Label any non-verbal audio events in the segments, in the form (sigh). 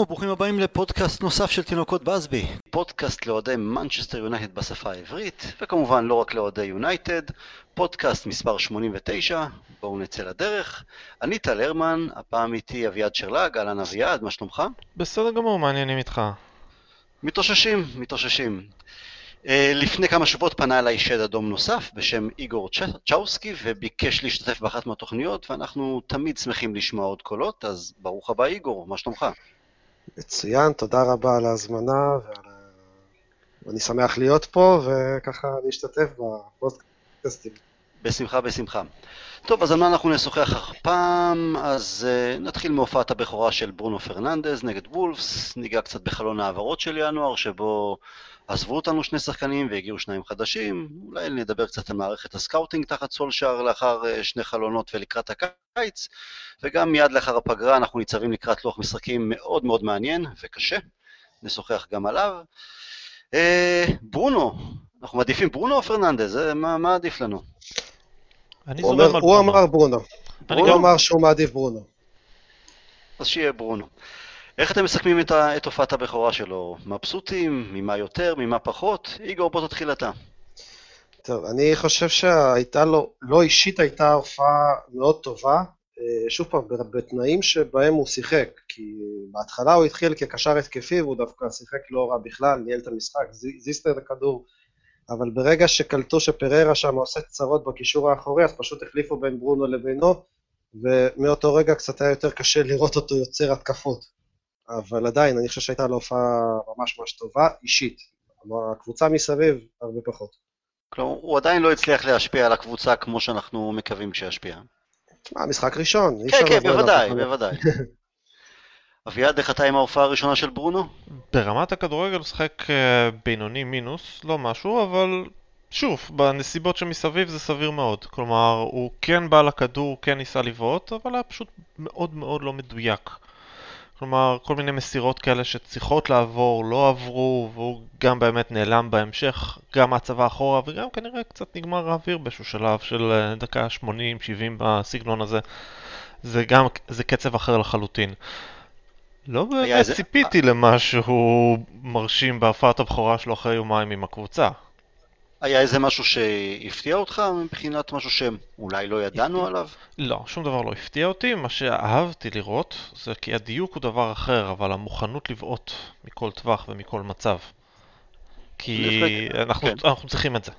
שלום וברוכים הבאים לפודקאסט נוסף של תינוקות באזבי. פודקאסט לאוהדי מנצ'סטר יונייטד בשפה העברית, וכמובן לא רק לאוהדי יונייטד, פודקאסט מספר 89, בואו נצא לדרך. אני טל הרמן, הפעם איתי אביעד שרלג, אהלן אביעד, מה שלומך? בסדר גמור, מה העניינים איתך. מתאוששים, מתאוששים. אה, לפני כמה שבועות פנה אליי שד אדום נוסף בשם איגור צ'אוסקי וביקש להשתתף באחת מהתוכניות ואנחנו תמיד שמחים לשמוע עוד קולות, אז ברוך הבא איגור, מה שלומך? מצוין, תודה רבה על ההזמנה ואני שמח להיות פה וככה להשתתף בפודקאסטים. בשמחה, בשמחה. טוב, אז על מה אנחנו נשוחח הפעם? אז אה, נתחיל מהופעת הבכורה של ברונו פרננדז נגד וולפס, ניגע קצת בחלון ההעברות של ינואר, שבו עזבו אותנו שני שחקנים והגיעו שניים חדשים, אולי נדבר קצת על מערכת ה scouting תחת סולשאר לאחר אה, שני חלונות ולקראת הקיץ, וגם מיד לאחר הפגרה אנחנו ניצבים לקראת לוח משחקים מאוד מאוד מעניין וקשה, נשוחח גם עליו. Uh, ברונו, אנחנו מעדיפים ברונו או פרננדז? מה, מה עדיף לנו? אני זורם על ברונו. הוא אמר ברונו. ברונו אמר שהוא מעדיף ברונו. אז שיהיה ברונו. איך אתם מסכמים את, את הופעת הבכורה שלו? מבסוטים? ממה יותר? ממה פחות? איגור, בוא תתחיל אתה. טוב, אני חושב שהייתה לו, לא אישית הייתה הופעה מאוד טובה. אה, שוב פעם, בתנאים שבהם הוא שיחק, כי בהתחלה הוא התחיל כקשר התקפי והוא דווקא שיחק לא רע בכלל, ניהל את המשחק, זיסט את הכדור, אבל ברגע שקלטו שפררה שם עושה צרות בקישור האחורי, אז פשוט החליפו בין ברונו לבינו, ומאותו רגע קצת היה יותר קשה לראות אותו יוצר התקפות. אבל עדיין, אני חושב שהייתה לו הופעה ממש ממש טובה, אישית. הקבוצה מסביב, הרבה פחות. כלומר, הוא עדיין לא הצליח להשפיע על הקבוצה כמו שאנחנו מקווים שישפיע. תשמע, משחק ראשון. כן, כן, בוודאי, בוודאי. (laughs) אביעד, איך אתה עם ההופעה הראשונה של ברונו? ברמת הכדורגל הוא שחק אה, בינוני מינוס, לא משהו, אבל שוב, בנסיבות שמסביב זה סביר מאוד. כלומר, הוא כן בא לכדור, כן ניסה לבעוט, אבל היה פשוט מאוד מאוד לא מדויק. כלומר, כל מיני מסירות כאלה שצריכות לעבור, לא עברו, והוא גם באמת נעלם בהמשך, גם מהצבא אחורה, וגם כנראה קצת נגמר האוויר באיזשהו שלב של אה, דקה 80-70 בסגנון הזה. זה גם, זה קצב אחר לחלוטין. לא באמת זה... ציפיתי למשהו מרשים בהופעת הבכורה שלו אחרי יומיים עם הקבוצה. היה איזה משהו שהפתיע אותך מבחינת משהו שאולי לא ידענו עליו? לא, שום דבר לא הפתיע אותי. מה שאהבתי לראות זה כי הדיוק הוא דבר אחר, אבל המוכנות לבעוט מכל טווח ומכל מצב. כי אנחנו, כן. אנחנו צריכים את זה.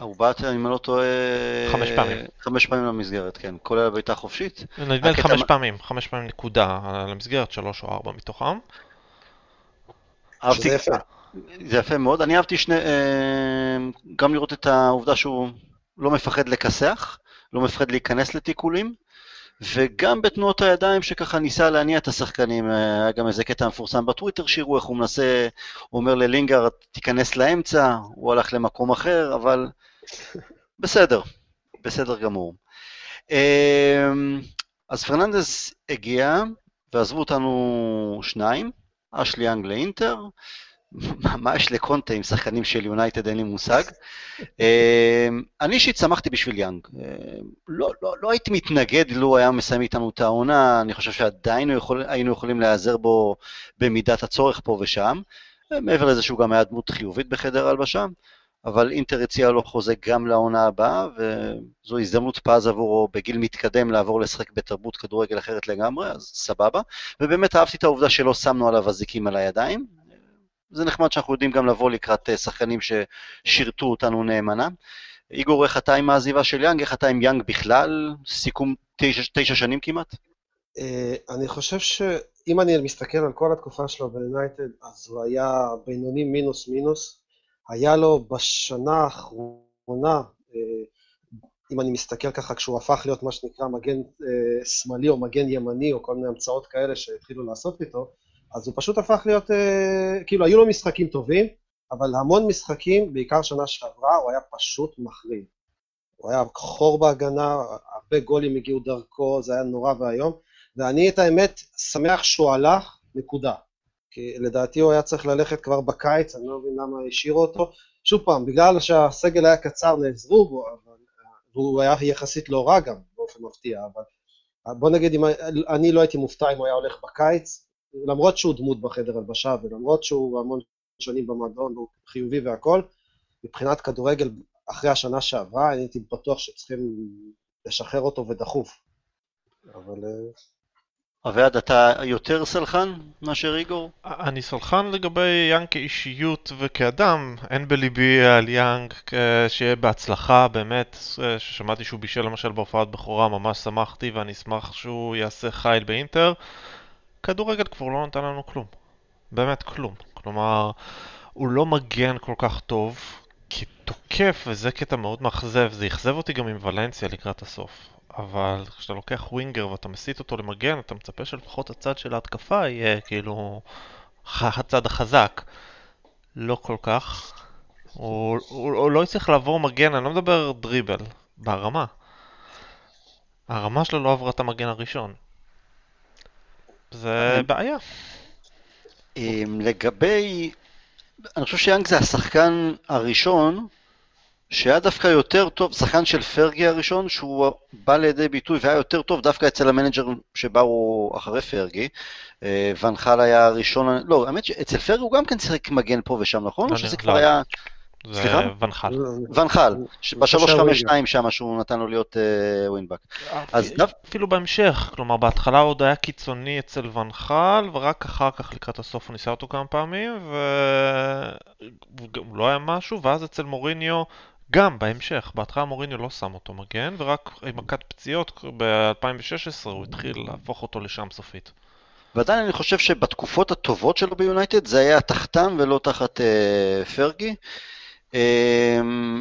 הוא בעט, אם אני לא טועה... חמש פעמים. חמש פעמים למסגרת, כן. כולל בעיטה חופשית. נדמה לי חמש פעמים, חמש פעמים נקודה למסגרת, שלוש או ארבע מתוכם. אהבתי... זה יפה מאוד. אני אהבתי שני... אה, גם לראות את העובדה שהוא לא מפחד לכסח, לא מפחד להיכנס לתיקולים, וגם בתנועות הידיים שככה ניסה להניע את השחקנים. אה, היה גם איזה קטע מפורסם בטוויטר, שיראו איך הוא מנסה, הוא אומר ללינגארד, תיכנס לאמצע, הוא הלך למקום אחר, אבל בסדר, בסדר גמור. אה, אז פרננדז הגיע, ועזבו אותנו שניים, אשלי יאנג לאינטר, מה יש לקונטה עם שחקנים של יונייטד, אין לי מושג. אמ, אני אישית שמחתי בשביל יאנג. אמ, לא, לא, לא הייתי מתנגד לו היה מסיים איתנו את העונה, אני חושב שעדיין יכול, היינו יכולים להיעזר בו במידת הצורך פה ושם. מעבר לזה שהוא גם היה דמות חיובית בחדר הלבשה, אבל אינטר הציע לו חוזה גם לעונה הבאה, וזו הזדמנות פז עבורו בגיל מתקדם לעבור לשחק בתרבות כדורגל אחרת לגמרי, אז סבבה. ובאמת אהבתי את העובדה שלא שמנו עליו אזיקים על הידיים, זה נחמד שאנחנו יודעים גם לבוא לקראת אה, שחקנים ששירתו אותנו נאמנה. איגור, איך אתה עם העזיבה של יאנג? איך אתה עם יאנג בכלל? סיכום תשע, תשע שנים כמעט? אה, אני חושב שאם אני מסתכל על כל התקופה שלו ביונייטד, אז הוא היה בינוני מינוס מינוס. היה לו בשנה האחרונה, אה, אם אני מסתכל ככה, כשהוא הפך להיות מה שנקרא מגן שמאלי או מגן ימני, או כל מיני המצאות כאלה שהתחילו לעשות איתו, אז הוא פשוט הפך להיות, אה, כאילו, היו לו משחקים טובים, אבל המון משחקים, בעיקר שנה שעברה, הוא היה פשוט מחריד. הוא היה חור בהגנה, הרבה גולים הגיעו דרכו, זה היה נורא ואיום, ואני, את האמת, שמח שהוא הלך, נקודה. כי לדעתי הוא היה צריך ללכת כבר בקיץ, אני לא מבין למה השאירו אותו. שוב פעם, בגלל שהסגל היה קצר, נעזרו בו, אבל, והוא היה יחסית לא רע גם, באופן מפתיע, אבל בוא נגיד, אם, אני לא הייתי מופתע אם הוא היה הולך בקיץ, למרות שהוא דמות בחדר הלבשה, ולמרות שהוא המון שנים במועדון, הוא חיובי והכול, מבחינת כדורגל, אחרי השנה שעברה, אני הייתי בטוח שצריכים לשחרר אותו ודחוף. אבל... אה, אביעד, אתה יותר סלחן מאשר איגור? אני סלחן לגבי יאנג כאישיות וכאדם. אין בליבי על יאנג שיהיה בהצלחה, באמת. ששמעתי שהוא בישל למשל בהופעת בכורה, ממש שמחתי ואני אשמח שהוא יעשה חייל באינטר. כדורגל כבר לא נתן לנו כלום. באמת כלום. כלומר, הוא לא מגן כל כך טוב, כתוקף, וזה קטע מאוד מאכזב. זה אכזב אותי גם עם ולנסיה לקראת הסוף. אבל כשאתה לוקח ווינגר ואתה מסיט אותו למגן, אתה מצפה שלפחות הצד של ההתקפה יהיה כאילו הצד החזק. לא כל כך. הוא, הוא, הוא לא יצטרך לעבור מגן, אני לא מדבר דריבל, ברמה. הרמה שלו לא עברה את המגן הראשון. זה בעיה. לגבי, אני חושב שיאנג זה השחקן הראשון שהיה דווקא יותר טוב, שחקן של פרגי הראשון, שהוא בא לידי ביטוי והיה יותר טוב דווקא אצל המנג'ר שבאו אחרי פרגי. אה, ונחל היה הראשון, לא, האמת שאצל פרגי הוא גם כן שיחק מגן פה ושם, נכון? או שזה כבר היה... זה ונחל. ונחל, ב-352 שם שהוא נתן לו להיות ווינבק. אה, אז אפילו בהמשך, כלומר בהתחלה הוא עוד היה קיצוני אצל ונחל, ורק אחר כך לקראת הסוף הוא ניסה אותו כמה פעמים, והוא לא היה משהו, ואז אצל מוריניו גם בהמשך, בהתחלה מוריניו לא שם אותו מגן, ורק עם מכת פציעות ב-2016 הוא התחיל להפוך אותו לשם סופית. ועדיין אני חושב שבתקופות הטובות שלו ביונייטד זה היה תחתם ולא תחת אה, פרגי. אה,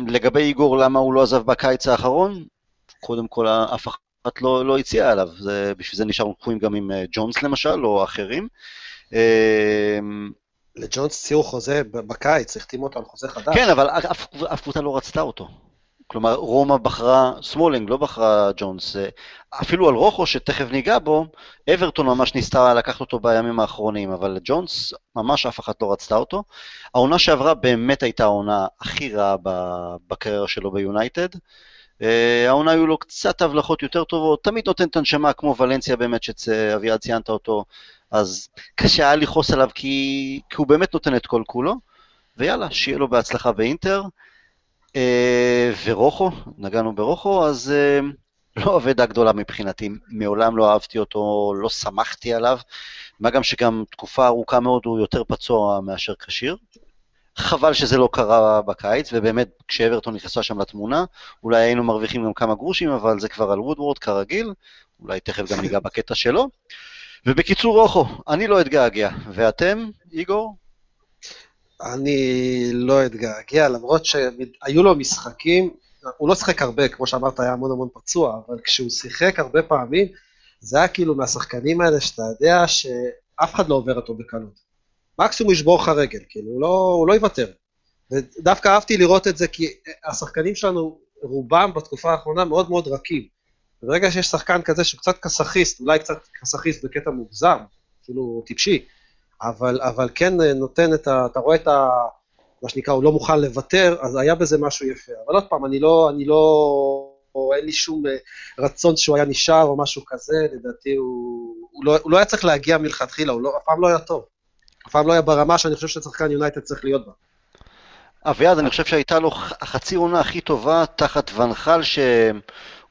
לגבי איגור, למה הוא לא עזב בקיץ האחרון? קודם כל, אף אחת לא, לא הציעה עליו, זה, בשביל זה נשארנו תקועים גם עם אה, ג'ונס למשל, או אחרים. אה, לג'ונס הציעו חוזה בקיץ, החתימו אותו על חוזה חדש. כן, אבל אף, אף קבוצה לא רצתה אותו. כלומר, רומא בחרה, סמולינג לא בחרה ג'ונס. אפילו על רוחו, שתכף ניגע בו, אברטון ממש ניסתה לקחת אותו בימים האחרונים, אבל ג'ונס, ממש אף אחת לא רצתה אותו. העונה שעברה באמת הייתה העונה הכי רעה בקריירה שלו ביונייטד. אה, העונה היו לו קצת הבלחות יותר טובות, תמיד נותן את הנשמה כמו ולנסיה באמת, שאביעד ציינת אותו, אז קשה היה לכעוס עליו כי, כי הוא באמת נותן את כל כולו, ויאללה, שיהיה לו בהצלחה באינטר. אה, ורוחו, נגענו ברוחו, אז אה, לא אבדה גדולה מבחינתי, מעולם לא אהבתי אותו, לא שמחתי עליו, מה גם שגם תקופה ארוכה מאוד הוא יותר פצוע מאשר כשיר. חבל שזה לא קרה בקיץ, ובאמת כשאברטון נכנסה שם לתמונה, אולי היינו מרוויחים גם כמה גרושים, אבל זה כבר על וודוורד כרגיל, אולי תכף גם ניגע בקטע שלו. ובקיצור, רוחו, אני לא אתגעגע. ואתם, איגור? אני לא אתגעגע, למרות שהיו לו משחקים, הוא לא שיחק הרבה, כמו שאמרת, היה המון המון פצוע, אבל כשהוא שיחק הרבה פעמים, זה היה כאילו מהשחקנים האלה שאתה יודע שאף אחד לא עובר אותו בקלות. מקסימום ישבור לך רגל, כאילו, הוא לא, הוא לא יוותר. ודווקא אהבתי לראות את זה, כי השחקנים שלנו, רובם בתקופה האחרונה מאוד מאוד רכים. וברגע שיש שחקן כזה שהוא קצת כסאחיסט, אולי קצת כסאחיסט בקטע מוגזם, אפילו טיפשי, אבל, אבל כן נותן את ה... אתה רואה את ה... מה שנקרא, הוא לא מוכן לוותר, אז היה בזה משהו יפה. אבל עוד פעם, אני לא, אני לא, או אין לי שום אה, רצון שהוא היה נשאר או משהו כזה, לדעתי הוא, הוא, לא, הוא לא היה צריך להגיע מלכתחילה, הוא לא, אף פעם לא היה טוב. אף פעם לא היה ברמה שאני חושב ששחקן יונייטד צריך להיות בה. אביעד, אני חושב שהייתה לו החצי עונה הכי טובה תחת ונחל, ש...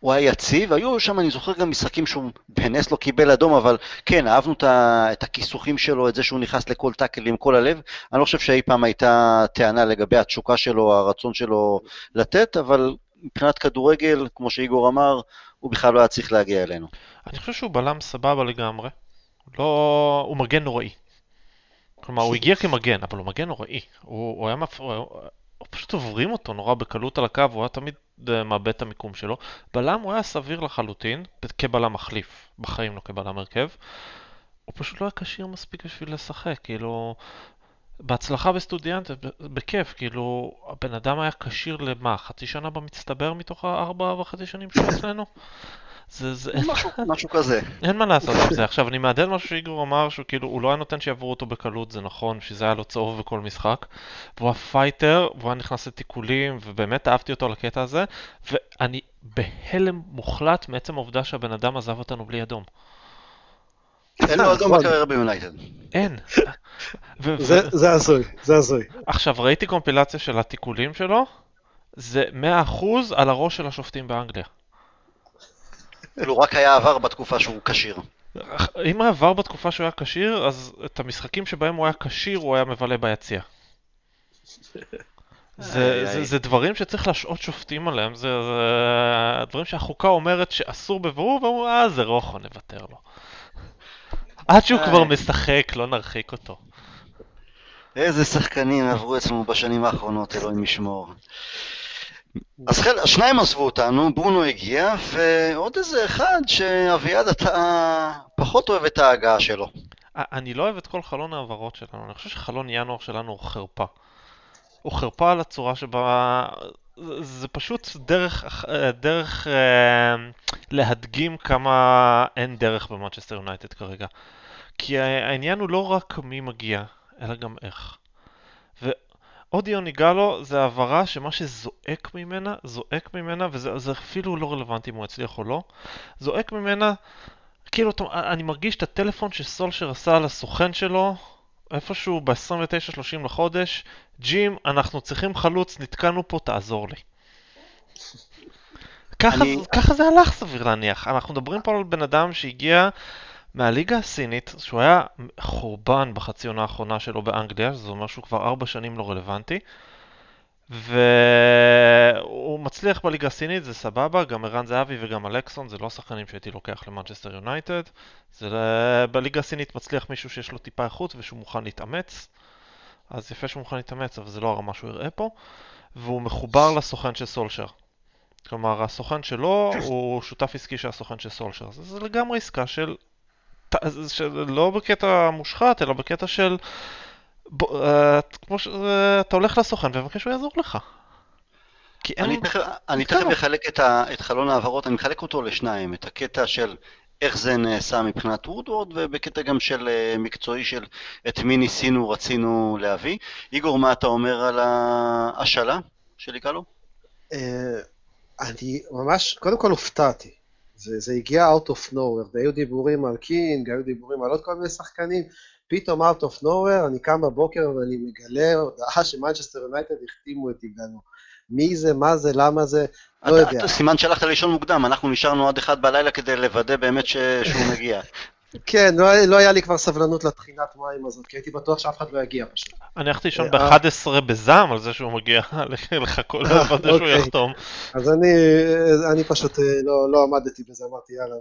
הוא היה יציב, היו שם, אני זוכר גם משחקים שהוא בנס לא קיבל אדום, אבל כן, אהבנו את הכיסוחים שלו, את זה שהוא נכנס לכל טאקל עם כל הלב. אני לא חושב שאי פעם הייתה טענה לגבי התשוקה שלו, הרצון שלו לתת, אבל מבחינת כדורגל, כמו שאיגור אמר, הוא בכלל לא היה צריך להגיע אלינו. אני חושב שהוא בלם סבבה לגמרי. לא... הוא מגן נוראי. כלומר, הוא הגיע כמגן, אבל הוא מגן נוראי. הוא, הוא היה מפ... פשוט עוברים אותו נורא בקלות על הקו, הוא היה תמיד את המיקום שלו. בלם הוא היה סביר לחלוטין, כבלם מחליף, בחיים לא כבלם הרכב. הוא פשוט לא היה כשיר מספיק בשביל לשחק, כאילו... בהצלחה באסטודיאנטס, בכיף, כאילו, הבן אדם היה כשיר למה? חצי שנה במצטבר מתוך הארבע וחצי שנים שהוא אצלנו? זה, זה... משהו, משהו כזה. (laughs) אין מה לעשות עם זה. עכשיו, אני מהדהד משהו שאיגור אמר, שהוא כאילו, הוא לא היה נותן שיעברו אותו בקלות, זה נכון, שזה היה לו צהוב בכל משחק. והוא ה fighter, והוא היה נכנס לתיקולים, ובאמת אהבתי אותו על הקטע הזה. ואני בהלם מוחלט מעצם העובדה שהבן אדם עזב אותנו בלי אדום. אין לו אדום נכון. בקריירה ביונייטד. אין. זה הזוי, זה הזוי. עכשיו, ראיתי קומפילציה של התיקולים שלו, זה 100% על הראש של השופטים באנגליה. כאילו רק היה עבר בתקופה שהוא כשיר. אם היה עבר בתקופה שהוא היה כשיר, אז את המשחקים שבהם הוא היה כשיר, הוא היה מבלה ביציע. זה, זה. זה דברים שצריך להשעות שופטים עליהם, זה, זה דברים שהחוקה אומרת שאסור בבירור, ואומרים, אה, זה רוחו, נוותר לו. עד שהוא. כבר משחק, לא נרחיק אותו. איזה שחקנים עברו אצלנו בשנים האחרונות, אלוהים ישמור. אז חל... שניים עזבו אותנו, ברונו הגיע, ועוד איזה אחד שאביעד אתה פחות אוהב את ההגעה שלו. אני לא אוהב את כל חלון ההעברות שלנו, אני חושב שחלון ינואר שלנו הוא חרפה. הוא חרפה על הצורה שבה... זה- פשוט דרך, אה, דרך אה, להדגים כמה אין דרך במנצ'סטר יונייטד כרגע. כי העניין הוא לא רק מי מגיע, אלא גם איך. ואודיו ניגלו זה העברה שמה שזועק ממנה, זועק ממנה, וזה זה אפילו לא רלוונטי אם הוא יצליח או לא, זועק ממנה כאילו, אני מרגיש את הטלפון שסולשר עשה על הסוכן שלו, איפשהו ב-29-30 לחודש, ג'ים, אנחנו צריכים חלוץ, נתקענו פה, תעזור לי. ככה, אני- ככה זה הלך סביר להניח. אנחנו מדברים פה על בן אדם שהגיע מהליגה הסינית, שהוא היה חורבן בחצי עונה האחרונה שלו באנגליה, שזה אומר שהוא כבר ארבע שנים לא רלוונטי. והוא מצליח בליגה הסינית, זה סבבה, גם ערן זהבי וגם אלכסון, זה לא שחקנים שהייתי לוקח למנצ'סטר יונייטד. זה ל- בליגה הסינית מצליח מישהו שיש לו טיפה איכות ושהוא מוכן להתאמץ. אז יפה שהוא מוכן להתאמץ, אבל זה לא הרמה שהוא יראה פה. והוא מחובר לסוכן של סולשר. כלומר, הסוכן שלו הוא שותף עסקי של הסוכן של סולשר. זה לגמרי עסקה של... של... לא בקטע מושחת, אלא בקטע של... בוא, uh, כמו ש... uh, אתה הולך לסוכן ומבקש שהוא יעזור לך. כי אין... אני תכף, אני. תכף אחלק את, ה, את חלון ההעברות, אני מחלק אותו לשניים, את הקטע של איך זה נעשה מבחינת וודוורד, ובקטע גם של אה, מקצועי של את מי ניסינו, רצינו להביא. איגור, מה אתה אומר על ההשאלה של איגלו? אה, אני ממש, קודם כל הופתעתי. זה, זה הגיע out of nowhere, והיו דיבורים על קינג, היו דיבורים על עוד כל מיני שחקנים, פתאום out of nowhere, אני קם בבוקר ואני מגלה הודעה שמנצ'סטר יונייטד החתימו את איגאלו. מי זה, מה זה, למה זה, לא יודע. סימן שהלכת לישון מוקדם, אנחנו נשארנו עד אחד בלילה כדי לוודא באמת שהוא מגיע. כן, לא, לא היה לי כבר סבלנות לטחינת מים הזאת, כי הייתי בטוח שאף אחד לא יגיע פשוט. אני הלכתי לישון אה, ב-11 בזעם על זה שהוא מגיע (laughs) לחכות, לוודא (laughs) שהוא אוקיי. יחתום. אז אני, אני פשוט אה, לא, לא עמדתי בזה, אמרתי יאללה,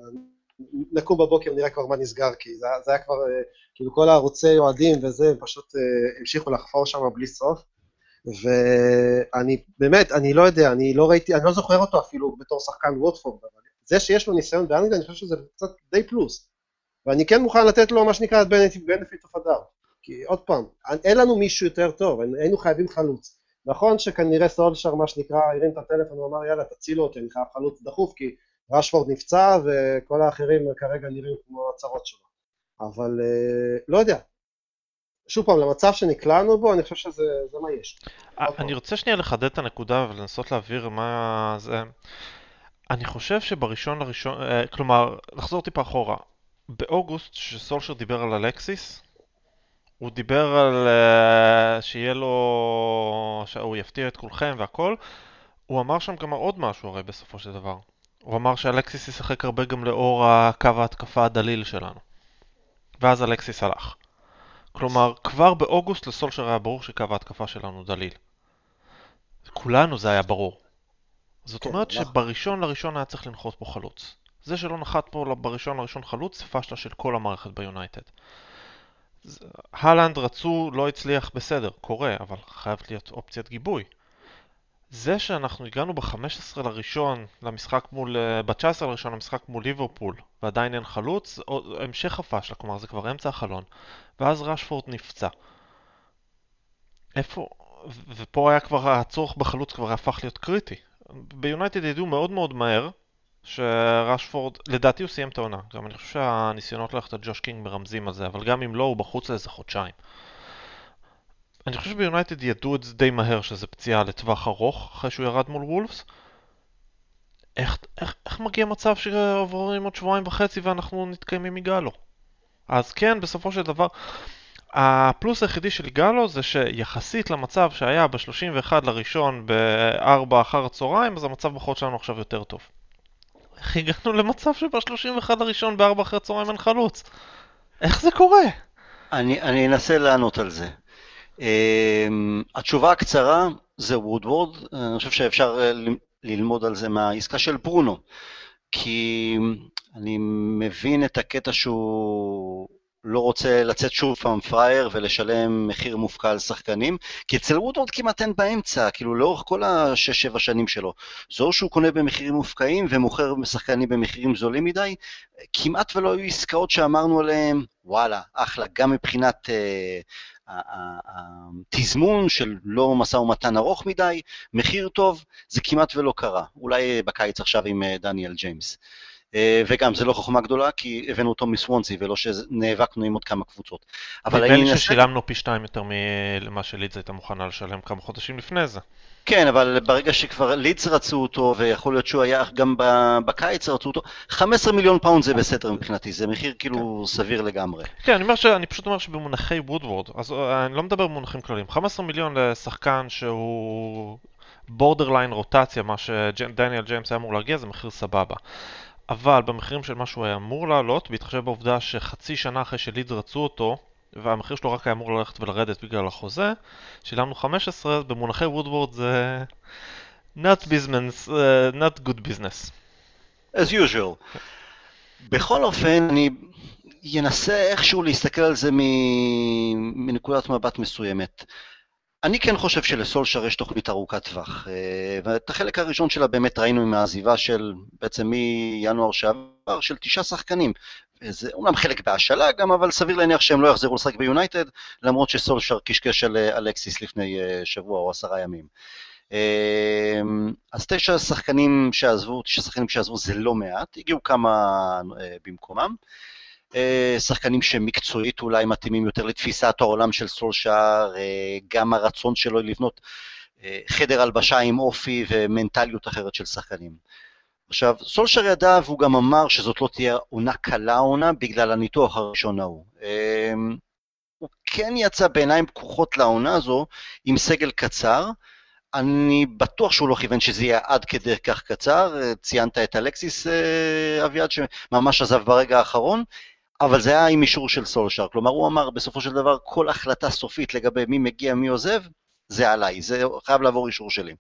נקום בבוקר נראה כבר מה נסגר, כי זה, זה היה כבר, אה, כאילו כל הערוצי אוהדים וזה, פשוט המשיכו לחפור שם בלי סוף. ואני באמת, אני לא יודע, אני לא ראיתי, אני לא זוכר אותו אפילו בתור שחקן ווטפורד, אבל זה שיש לו ניסיון באנגליה, אני חושב שזה קצת די פלוס. ואני כן מוכן לתת לו מה שנקרא benefit of הדאר. כי עוד פעם, אין לנו מישהו יותר טוב, היינו חייבים חלוץ. נכון שכנראה סולשר, מה שנקרא, הרים את הטלפון ואמר יאללה תצילו אותי, אני חייב חלוץ דחוף, כי רשפורד נפצע וכל האחרים כרגע נראים כמו הצרות שלו. אבל אה, לא יודע. שוב פעם, למצב שנקלענו בו, אני חושב שזה זה מה יש. אה. אני רוצה שנייה לחדד את הנקודה ולנסות להבהיר מה זה. אני חושב שבראשון לראשון, אה, כלומר, לחזור טיפה אחורה. באוגוסט, שסולשר דיבר על אלקסיס, הוא דיבר על אה, שיהיה לו, שהוא יפתיע את כולכם והכל. הוא אמר שם גם עוד משהו הרי בסופו של דבר. הוא אמר שאלקסיס ישחק הרבה גם לאור הקו ההתקפה הדליל שלנו. ואז אלקסיס הלך. כלומר, כבר באוגוסט לסולשר היה ברור שקו ההתקפה שלנו דליל. כולנו זה היה ברור. זאת כן, אומרת נכון. שבראשון לראשון היה צריך לנחות פה חלוץ. זה שלא נחת פה בראשון לראשון חלוץ, זה פשלה של כל המערכת ביונייטד. הלנד רצו, לא הצליח, בסדר, קורה, אבל חייבת להיות אופציית גיבוי. זה שאנחנו הגענו ב-15 לראשון למשחק מול, אה, ב-19 לראשון למשחק מול ליברפול, ועדיין אין חלוץ, המשך הפשלה, כלומר זה כבר אמצע החלון, ואז רשפורד נפצע. איפה, ופה היה כבר, הצורך בחלוץ כבר הפך להיות קריטי. ביונייטד ידעו מאוד מאוד מהר שרשפורד, לדעתי הוא סיים את העונה, גם אני חושב שהניסיונות ללכת על ג'וש קינג מרמזים על זה, אבל גם אם לא, הוא בחוץ לאיזה חודשיים. אני חושב שביונייטד ידעו את זה די מהר שזה פציעה לטווח ארוך אחרי שהוא ירד מול וולפס. איך, איך, איך מגיע מצב שעוברים עוד שבועיים וחצי ואנחנו מתקיימים מאיגלו? אז כן, בסופו של דבר, הפלוס היחידי של גלו זה שיחסית למצב שהיה ב-31 לראשון ב-4 אחר הצהריים, אז המצב בחוד שלנו עכשיו יותר טוב. איך הגענו למצב שב-31 לראשון ב-4 אחר הצהריים אין חלוץ? איך זה קורה? אני, אני אנסה לענות על זה. Um, התשובה הקצרה זה וודוורד, אני חושב שאפשר אה, ללמוד על זה מהעסקה של ברונו, כי אני מבין את הקטע שהוא לא רוצה לצאת שוב פעם פראייר ולשלם מחיר מופקע על שחקנים, כי אצל וודוורד כמעט אין באמצע, כאילו לאורך כל השש-שבע שנים שלו. זה או שהוא קונה במחירים מופקעים ומוכר שחקנים במחירים זולים מדי, כמעט ולא היו עסקאות שאמרנו עליהן, וואלה, אחלה, גם מבחינת uh, התזמון של לא משא ומתן ארוך מדי, מחיר טוב, זה כמעט ולא קרה. אולי בקיץ עכשיו עם אה, דניאל ג'יימס. אה, וגם, זה לא חוכמה גדולה, כי הבאנו אותו מסוונסי, ולא שנאבקנו עם עוד כמה קבוצות. אבל אני נדמה לי ששילמנו פי שתיים יותר ממה שלידס הייתה מוכנה לשלם כמה חודשים לפני זה. כן, אבל ברגע שכבר לידס רצו אותו, ויכול להיות שהוא היה גם בקיץ רצו אותו, 15 מיליון פאונד זה בסדר מבחינתי, זה מחיר כאילו כן. סביר לגמרי. כן, אני, ש... אני פשוט אומר שבמונחי וודוורד, אז אה, אני לא מדבר במונחים כלליים, 15 מיליון לשחקן שהוא בורדרליין רוטציה, מה שדניאל ג'יימס היה אמור להגיע, זה מחיר סבבה. אבל במחירים של מה שהוא היה אמור לעלות, בהתחשב בעובדה שחצי שנה אחרי שלידס רצו אותו, והמחיר שלו רק היה אמור ללכת ולרדת בגלל החוזה, שילמנו 15, במונחי וודוורד זה not business, uh, not good business. as usual. בכל אופן, אני אנסה איכשהו להסתכל על זה מנקודת מבט מסוימת. אני כן חושב שלסולשר יש תוכנית ארוכת טווח, אה, ואת החלק הראשון שלה באמת ראינו עם העזיבה של, בעצם מינואר שעבר, של תשעה שחקנים. זה אומנם חלק בהשאלה גם, אבל סביר להניח שהם לא יחזרו לשחק ביונייטד, למרות שסולשר קשקש על אה, אלקסיס לפני אה, שבוע או עשרה ימים. אז תשע שחקנים שעזבו, תשע שחקנים שעזבו זה לא מעט, הגיעו כמה במקומם. אה, שחקנים שמקצועית אולי מתאימים יותר לתפיסת העולם של סולשאר, אה, גם הרצון שלו לבנות אה, חדר הלבשה עם אופי ומנטליות אחרת של שחקנים. עכשיו, סולשר ידע והוא גם אמר שזאת לא תהיה עונה קלה עונה בגלל הניתוח הראשון ההוא. הוא כן יצא בעיניים פקוחות לעונה הזו עם סגל קצר. אני בטוח שהוא לא כיוון שזה יהיה עד כדי כך קצר, ציינת את אלקסיס אביעד שממש עזב ברגע האחרון, אבל זה היה עם אישור של סולשר, כלומר הוא אמר בסופו של דבר כל החלטה סופית לגבי מי מגיע, מי עוזב, זה עליי, זה חייב לעבור אישור שלי.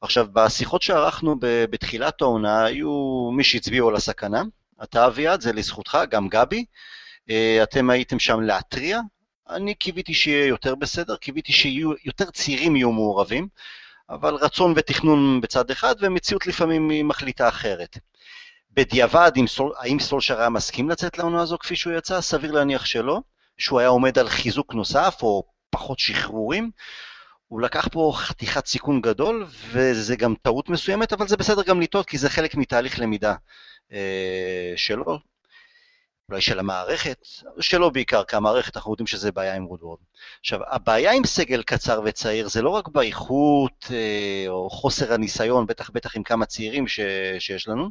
עכשיו, בשיחות שערכנו בתחילת העונה, היו מי שהצביעו על הסכנה, אתה אביעד, זה לזכותך, גם גבי, אה, אתם הייתם שם להתריע, אני קיוויתי שיהיה יותר בסדר, קיוויתי שיהיו יותר צעירים יהיו מעורבים, אבל רצון ותכנון בצד אחד, ומציאות לפעמים היא מחליטה אחרת. בדיעבד, סול, האם סולשר היה מסכים לצאת לעונה הזו כפי שהוא יצא? סביר להניח שלא, שהוא היה עומד על חיזוק נוסף או פחות שחרורים. הוא לקח פה חתיכת סיכון גדול, וזה גם טעות מסוימת, אבל זה בסדר גם לטעות, כי זה חלק מתהליך למידה אה, שלו, אולי של המערכת, שלו בעיקר, כי המערכת, אנחנו יודעים שזה בעיה עם וודוורד. עכשיו, הבעיה עם סגל קצר וצעיר זה לא רק באיכות אה, או חוסר הניסיון, בטח בטח עם כמה צעירים ש, שיש לנו,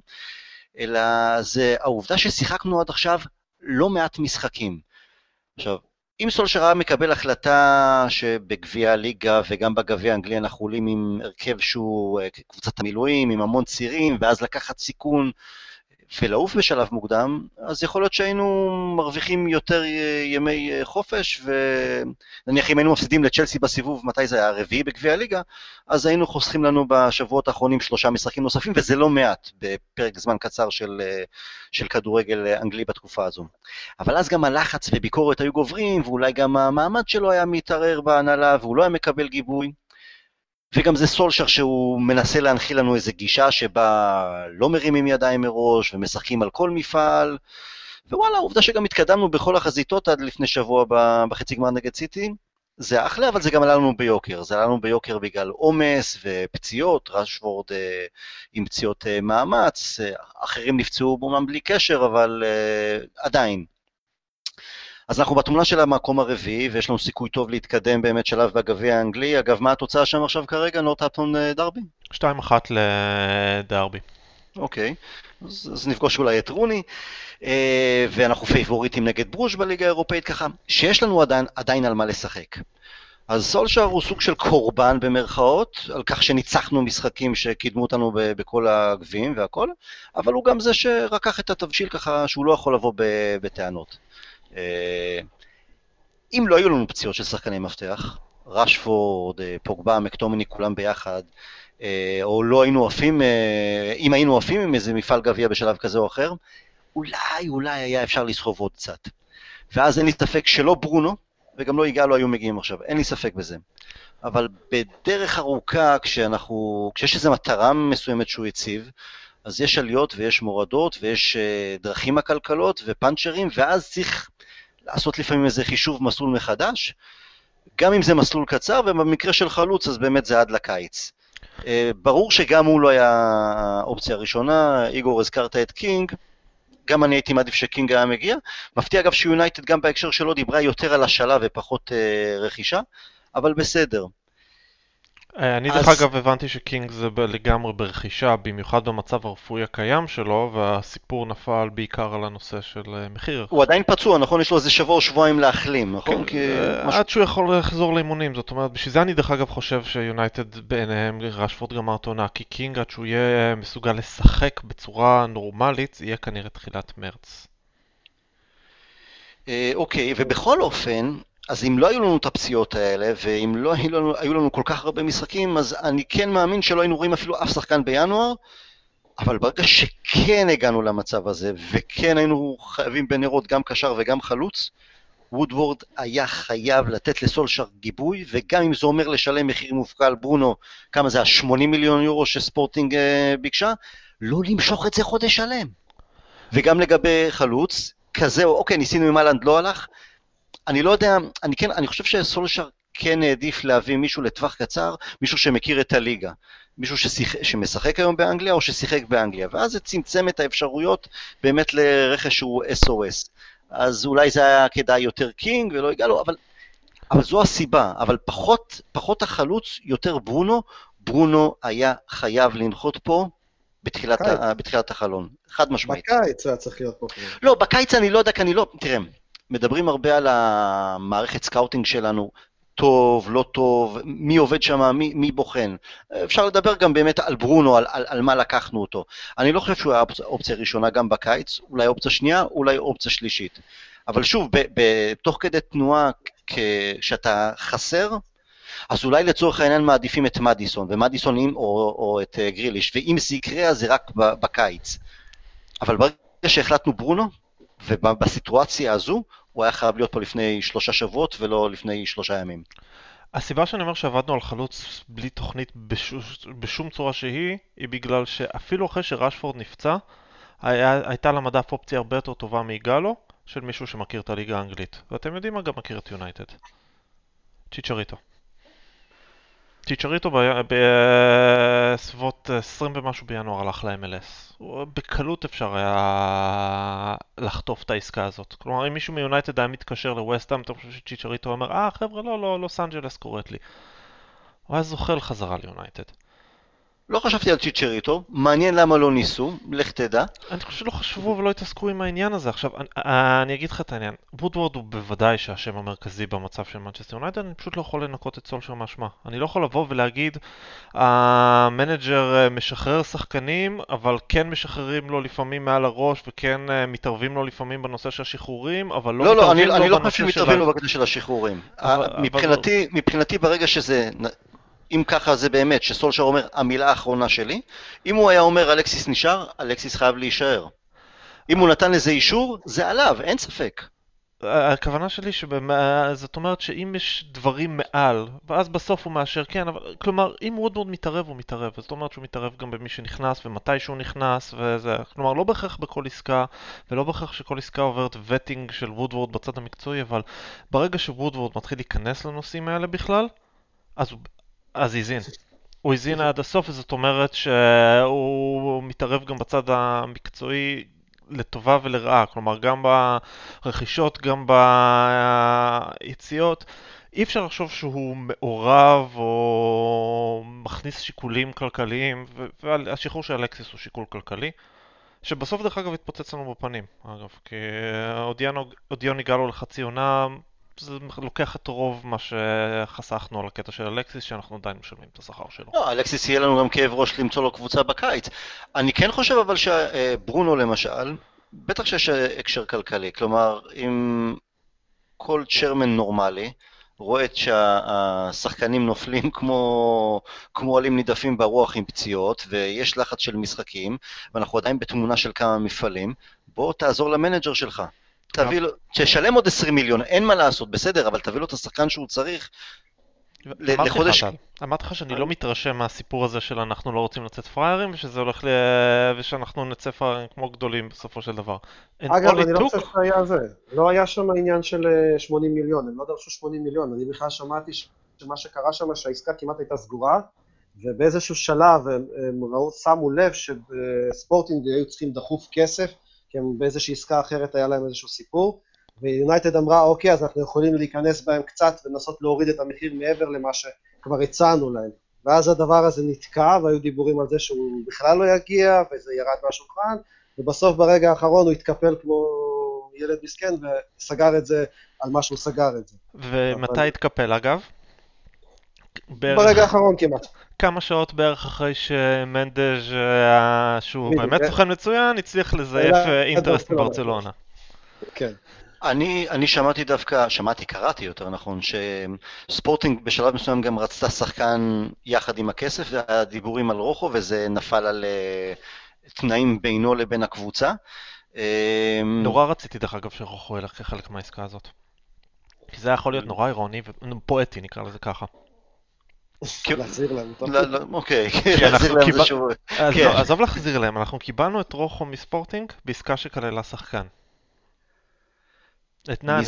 אלא זה העובדה ששיחקנו עד עכשיו לא מעט משחקים. עכשיו, אם סולשר היה מקבל החלטה שבגביע הליגה וגם בגביע האנגלי אנחנו עולים עם הרכב שהוא אה, קבוצת המילואים, עם המון צירים, ואז לקחת סיכון ולעוף בשלב מוקדם, אז יכול להיות שהיינו מרוויחים יותר ימי חופש, ונניח אם היינו מפסידים לצ'לסי בסיבוב, מתי זה היה? הרביעי בגביע הליגה, אז היינו חוסכים לנו בשבועות האחרונים שלושה משחקים נוספים, וזה לא מעט בפרק זמן קצר של, של כדורגל אנגלי בתקופה הזו. אבל אז גם הלחץ וביקורת היו גוברים, ואולי גם המעמד שלו היה מתערער בהנהלה, והוא לא היה מקבל גיבוי. וגם זה סולשר שהוא מנסה להנחיל לנו איזו גישה שבה לא מרימים ידיים מראש ומשחקים על כל מפעל. ווואלה, העובדה שגם התקדמנו בכל החזיתות עד לפני שבוע בחצי גמר נגד סיטי, זה אחלה, אבל זה גם עלה לנו ביוקר. זה עלה לנו ביוקר בגלל עומס ופציעות, רשוורד אה, עם פציעות אה, מאמץ, אה, אחרים נפצעו אומנם בלי קשר, אבל אה, עדיין. אז אנחנו בתמונה של המקום הרביעי, ויש לנו סיכוי טוב להתקדם באמת שלב בגביע האנגלי. אגב, מה התוצאה שם עכשיו כרגע, נורטהפטון אה, דרבי? 2-1 לדרבי. אוקיי, אז, אז נפגוש אולי את רוני, אה, ואנחנו פייבוריטים נגד ברוש בליגה האירופאית ככה, שיש לנו עדיין, עדיין על מה לשחק. אז סולשר הוא סוג של קורבן במרכאות, על כך שניצחנו משחקים שקידמו אותנו בכל הגביעים והכל, אבל הוא גם זה שרקח את התבשיל ככה שהוא לא יכול לבוא בטענות. אה, אם לא היו לנו פציעות של שחקני מפתח, רשפורד, אה, פוגבה, מקטומני, כולם ביחד, אה, או לא היינו עפים, אם היינו עפים עם איזה מפעל גביע בשלב כזה או אחר, אולי, אולי היה אפשר לסחוב עוד קצת. ואז אין לי ספק שלא ברונו, וגם לא יגאלו היו מגיעים עכשיו, אין לי ספק בזה. אבל בדרך ארוכה, כשאנחנו, כשיש איזו מטרה מסוימת שהוא הציב, אז יש עליות ויש מורדות ויש דרכים עקלקלות ופאנצ'רים, ואז צריך לעשות לפעמים איזה חישוב מסלול מחדש, גם אם זה מסלול קצר, ובמקרה של חלוץ אז באמת זה עד לקיץ. אה, ברור שגם הוא לא היה האופציה הראשונה, איגור הזכרת את קינג, גם אני הייתי מעדיף שקינג היה מגיע. מפתיע אגב שיונייטד גם בהקשר שלו דיברה יותר על השאלה ופחות אה, רכישה, אבל בסדר. אה, אני אז- דרך אגב הבנתי שקינג זה לגמרי ברכישה, במיוחד במצב הרפואי הקיים שלו, והסיפור נפל בעיקר על הנושא של אה, מחיר. הוא עדיין פצוע, נכון? יש לו איזה שבוע או שבועיים להחלים, נכון? כן, כי... אה, משהו- עד שהוא יכול לחזור לאימונים, זאת אומרת, בשביל זה אני דרך אגב חושב שיונייטד בעיניהם, רשפורד גמר את העונה, כי קינג עד שהוא יהיה מסוגל לשחק בצורה נורמלית, יהיה כנראה תחילת מרץ. אוקיי, ובכל אופן, אז אם לא היו לנו את הפציעות האלה, ואם לא היו לנו, היו לנו כל כך הרבה משחקים, אז אני כן מאמין שלא היינו רואים אפילו אף שחקן בינואר, אבל ברגע שכן הגענו למצב הזה, וכן היינו חייבים בנואשות גם קשר וגם חלוץ, וודוורד היה חייב לתת לסולשר גיבוי, וגם אם זה אומר לשלם מחיר מופקע על ברונו, כמה זה, ה-80 מיליון יורו שספורטינג אה, ביקשה, לא למשוך את זה חודש שלם. וגם לגבי חלוץ, כזה, אוקיי, ניסינו עם אהלנד, לא הלך. אני לא יודע, אני כן, אני חושב שסולשר כן העדיף להביא מישהו לטווח קצר, מישהו שמכיר את הליגה. מישהו ששיח, שמשחק היום באנגליה או ששיחק באנגליה, ואז זה צמצם את האפשרויות באמת לרכש שהוא SOS. אז אולי זה היה כדאי יותר קינג ולא הגענו, אבל, אבל זו הסיבה. אבל פחות, פחות החלוץ, יותר ברונו. ברונו היה חייב לנחות פה בתחילת. ה, בתחילת החלון, חד משמעית. בקיץ היה צריך להיות פה. לא, בקיץ אני לא יודע, כי אני לא... תראה, מדברים הרבה על המערכת סקאוטינג שלנו, טוב, לא טוב, מי עובד שם, מי, מי בוחן. אפשר לדבר גם באמת על ברונו, על, על, על מה לקחנו אותו. אני לא חושב שהוא היה אופציה, אופציה ראשונה גם בקיץ, אולי אופציה שנייה, אולי אופציה שלישית. אבל שוב, ב, ב, תוך כדי תנועה, כשאתה חסר, אז אולי לצורך העניין מעדיפים את מדיסון, ומדיסון עם, או, או את אה, גריליש, ואם זה יקרה אז זה רק בקיץ. אבל ברגע שהחלטנו ברונו, ובסיטואציה הזו, הוא היה חייב להיות פה לפני שלושה שבועות ולא לפני שלושה ימים. הסיבה שאני אומר שעבדנו על חלוץ בלי תוכנית בשום, בשום צורה שהיא, היא בגלל שאפילו אחרי שרשפורד נפצע, היה, הייתה על המדף אופציה הרבה יותר טובה מאיגאלו, של מישהו שמכיר את הליגה האנגלית. ואתם יודעים מה גם מכיר את יונייטד. צ'יצ'ריטו. צ'יצ'ריטו בסביבות 20 ומשהו בינואר הלך ל-MLS. בקלות אפשר היה לחטוף את העסקה הזאת. כלומר, אם מישהו מיונייטד היה מתקשר לווסטהאם, אתה חושב שצ'יצ'ריטו אומר, אה חבר'ה, לא, לא, לוס אנג'לס קוראת לי. הוא היה זוחל חזרה ליונייטד. לא חשבתי על צ'יצ'ריטו, מעניין למה לא ניסו, לך תדע. אני חושב שלא חשבו ולא התעסקו עם העניין הזה. עכשיו, אני, אני אגיד לך את העניין. וודוורד הוא בוודאי שהשם המרכזי במצב של מנצ'סטר יונייטד, אני פשוט לא יכול לנקות את סולשר מאשמה. אני לא יכול לבוא ולהגיד, המנג'ר משחרר שחקנים, אבל כן משחררים לו לפעמים מעל הראש, וכן אה, מתערבים לו לפעמים בנושא של השחרורים, אבל לא, לא, לא, אני, אני לא חושב בנושא של... שמתערבים לו בקטע של השחרורים. אבל- ה- אבל- מבחינתי, מבחינתי ברגע שזה, אם ככה זה באמת, שסולשר אומר, המילה האחרונה שלי, אם הוא היה אומר אלכסיס נשאר, אלכסיס חייב להישאר. אם הוא נתן לזה אישור, זה עליו, אין ספק. הכוונה שלי שבמה, זאת אומרת שאם יש דברים מעל, ואז בסוף הוא מאשר כן, אבל כלומר אם וודוורד מתערב הוא מתערב, זאת אומרת שהוא מתערב גם במי שנכנס ומתי שהוא נכנס וזה, כלומר לא בהכרח בכל עסקה ולא בהכרח שכל עסקה עוברת וטינג של וודוורד בצד המקצועי, אבל ברגע שוודוורד מתחיל להיכנס לנושאים האלה בכלל, אז אז הזין. הוא הזין עד הסוף, וזאת אומרת שהוא מתערב גם בצד המקצועי לטובה ולרעה, כלומר גם ברכישות, גם ביציאות. אי אפשר לחשוב שהוא מעורב או מכניס שיקולים כלכליים, והשחרור של אלקסיס הוא שיקול כלכלי, שבסוף דרך אגב התפוצץ לנו בפנים, אגב, כי אודיון הגענו לחצי עונה, זה לוקח את רוב מה שחסכנו על הקטע של אלקסיס, שאנחנו עדיין משלמים את השכר שלו. לא, אלקסיס יהיה לנו גם כאב ראש למצוא לו קבוצה בקיץ. אני כן חושב אבל שברונו למשל, בטח שיש הקשר כלכלי, כלומר, אם כל צ'רמן נורמלי, רואה שהשחקנים נופלים (laughs) כמו, כמו עלים נידפים ברוח עם פציעות, ויש לחץ של משחקים, ואנחנו עדיין בתמונה של כמה מפעלים, בוא תעזור למנג'ר שלך. תביא לו, תשלם עוד 20 מיליון, אין מה לעשות, בסדר, אבל תביא לו את השחקן שהוא צריך לחודש... אמרתי לך שאני לא מתרשם מהסיפור הזה של אנחנו לא רוצים לצאת פראיירים, ושזה הולך ל... ושאנחנו נצא פראיירים כמו גדולים בסופו של דבר. אגב, אני לא חושב שהיה זה. לא היה שם עניין של 80 אה, מיליון, הם לא דרשו 80 מיליון. אני בכלל שמעתי שמה שקרה שם, שהעסקה כמעט הייתה סגורה, ובאיזשהו שלב הם, הם ראו, שמו לב שספורטינג היו צריכים דחוף כסף, כי הם באיזושהי עסקה אחרת היה להם איזשהו סיפור, ויונייטד אמרה, אוקיי, אז אנחנו יכולים להיכנס בהם קצת ולנסות להוריד את המחיר מעבר למה שכבר הצענו להם. ואז הדבר הזה נתקע, והיו דיבורים על זה שהוא בכלל לא יגיע, וזה ירד מהשולחן, ובסוף ברגע האחרון הוא התקפל כמו ילד מסכן, וסגר את זה על מה שהוא סגר את זה. ומתי אבל... התקפל אגב? בערך... ברגע האחרון כמעט. כמה שעות בערך אחרי שמנדז', אה, שהוא באמת אה, סוכן מצוין, הצליח לזייף אה, אינטרסט בברצלונה. כן. אני, אני שמעתי דווקא, שמעתי, קראתי יותר נכון, שספורטינג בשלב מסוים גם רצתה שחקן יחד עם הכסף, והיה דיבורים על רוחו, וזה נפל על uh, תנאים בינו לבין הקבוצה. נורא רציתי דרך אגב שרוחו ילך כחלק מהעסקה הזאת. כי זה יכול להיות נורא אירוני ופואטי נקרא לזה ככה. להחזיר להם, לא, לא, אוקיי, להחזיר להם זה שוב. כן. לא, עזוב להחזיר להם, אנחנו קיבלנו את רוחו מספורטינג בעסקה שכללה שחקן. את נני.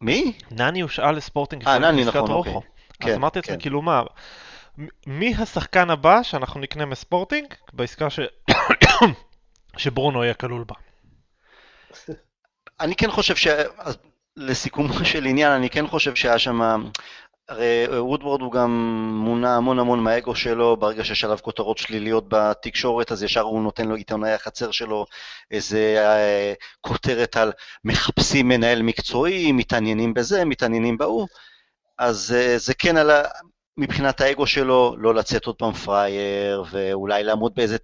מי? נני הושאל לספורטינג אה, נני, נכון, אוקיי. רוחו. אז כן, אמרתי לעצמי, כן. כאילו מה, מי השחקן הבא שאנחנו נקנה מספורטינג בעסקה (coughs) שברונו יהיה כלול בה? אני כן חושב ש... לסיכומו של עניין, אני כן חושב שהיה שם הרי אה, וודוורד הוא גם מונע המון המון מהאגו שלו, ברגע שיש עליו כותרות שליליות בתקשורת, אז ישר הוא נותן לו עיתונאי החצר שלו איזה אה, כותרת על מחפשים מנהל מקצועי, מתעניינים בזה, מתעניינים בהוא, אז אה, זה כן על ה... מבחינת האגו שלו, לא לצאת עוד פעם פראייר, ואולי לעמוד באיזה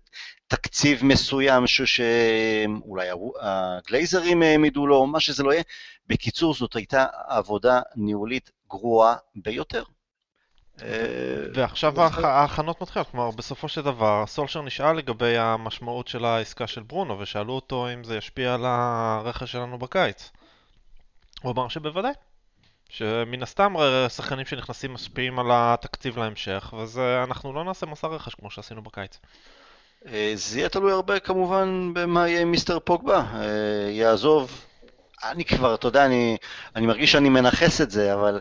תקציב מסוים שאולי הגלייזרים העמידו לו, מה שזה לא יהיה. בקיצור, זאת הייתה עבודה ניהולית גרועה ביותר. ועכשיו ההכנות מתחילות, כלומר בסופו של דבר סולשר נשאל לגבי המשמעות של העסקה של ברונו ושאלו אותו אם זה ישפיע על הרכש שלנו בקיץ. הוא אמר שבוודאי, שמן הסתם שחקנים שנכנסים משפיעים על התקציב להמשך ואנחנו לא נעשה מסע רכש כמו שעשינו בקיץ. אה, זה יהיה תלוי הרבה כמובן במה יהיה עם מיסטר פוגבה, אה, יעזוב, אני כבר, אתה יודע, אני, אני מרגיש שאני מנכס את זה, אבל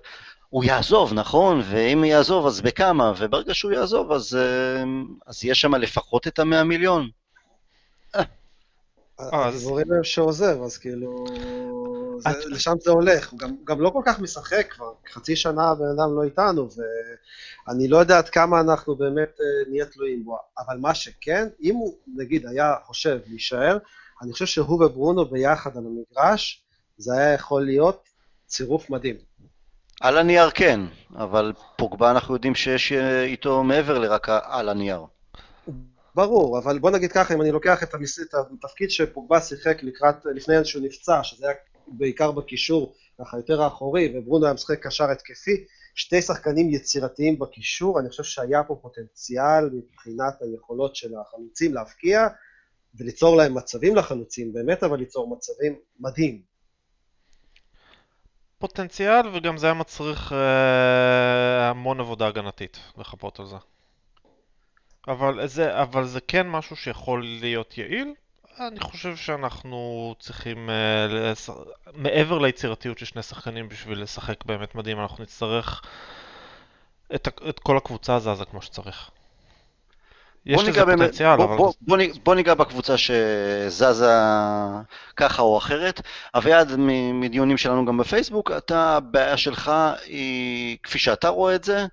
הוא יעזוב, נכון? ואם יעזוב אז בכמה, וברגע שהוא יעזוב אז, אה, אז יש שם לפחות את המאה מיליון. הדיבורים הם שעוזב, אז כאילו... זה, לשם זה הולך, הוא גם, גם לא כל כך משחק כבר, חצי שנה הבן אדם לא איתנו, ואני לא יודע עד כמה אנחנו באמת uh, נהיה תלויים בו, אבל מה שכן, אם הוא נגיד היה חושב להישאר, אני חושב שהוא וברונו ביחד על המגרש, זה היה יכול להיות צירוף מדהים. על הנייר כן, אבל פוגבה אנחנו יודעים שיש אה, איתו מעבר לרק על הנייר. ברור, אבל בוא נגיד ככה, אם אני לוקח את, המס... את התפקיד שפוגבה שיחק לקראת, לפני שהוא נפצע, שזה היה בעיקר בקישור, ככה יותר האחורי, וברונו היה משחק קשר התקפי, שתי שחקנים יצירתיים בקישור, אני חושב שהיה פה פוטנציאל מבחינת היכולות של החלוצים להבקיע, וליצור להם מצבים לחלוצים, באמת אבל ליצור מצבים מדהים. פוטנציאל, וגם זה היה מצריך אה, המון עבודה הגנתית, לחפות על זה. אבל זה, אבל זה כן משהו שיכול להיות יעיל. אני חושב שאנחנו צריכים, אה, לס... מעבר ליצירתיות של שני שחקנים בשביל לשחק באמת מדהים, אנחנו נצטרך את, את כל הקבוצה הזזה כמו שצריך. יש לזה פוטנציאל, בוא, אבל... בוא, בוא, בוא ניגע בקבוצה שזזה ככה או אחרת. אביעד, מדיונים שלנו גם בפייסבוק, אתה, הבעיה שלך היא, כפי שאתה רואה את זה,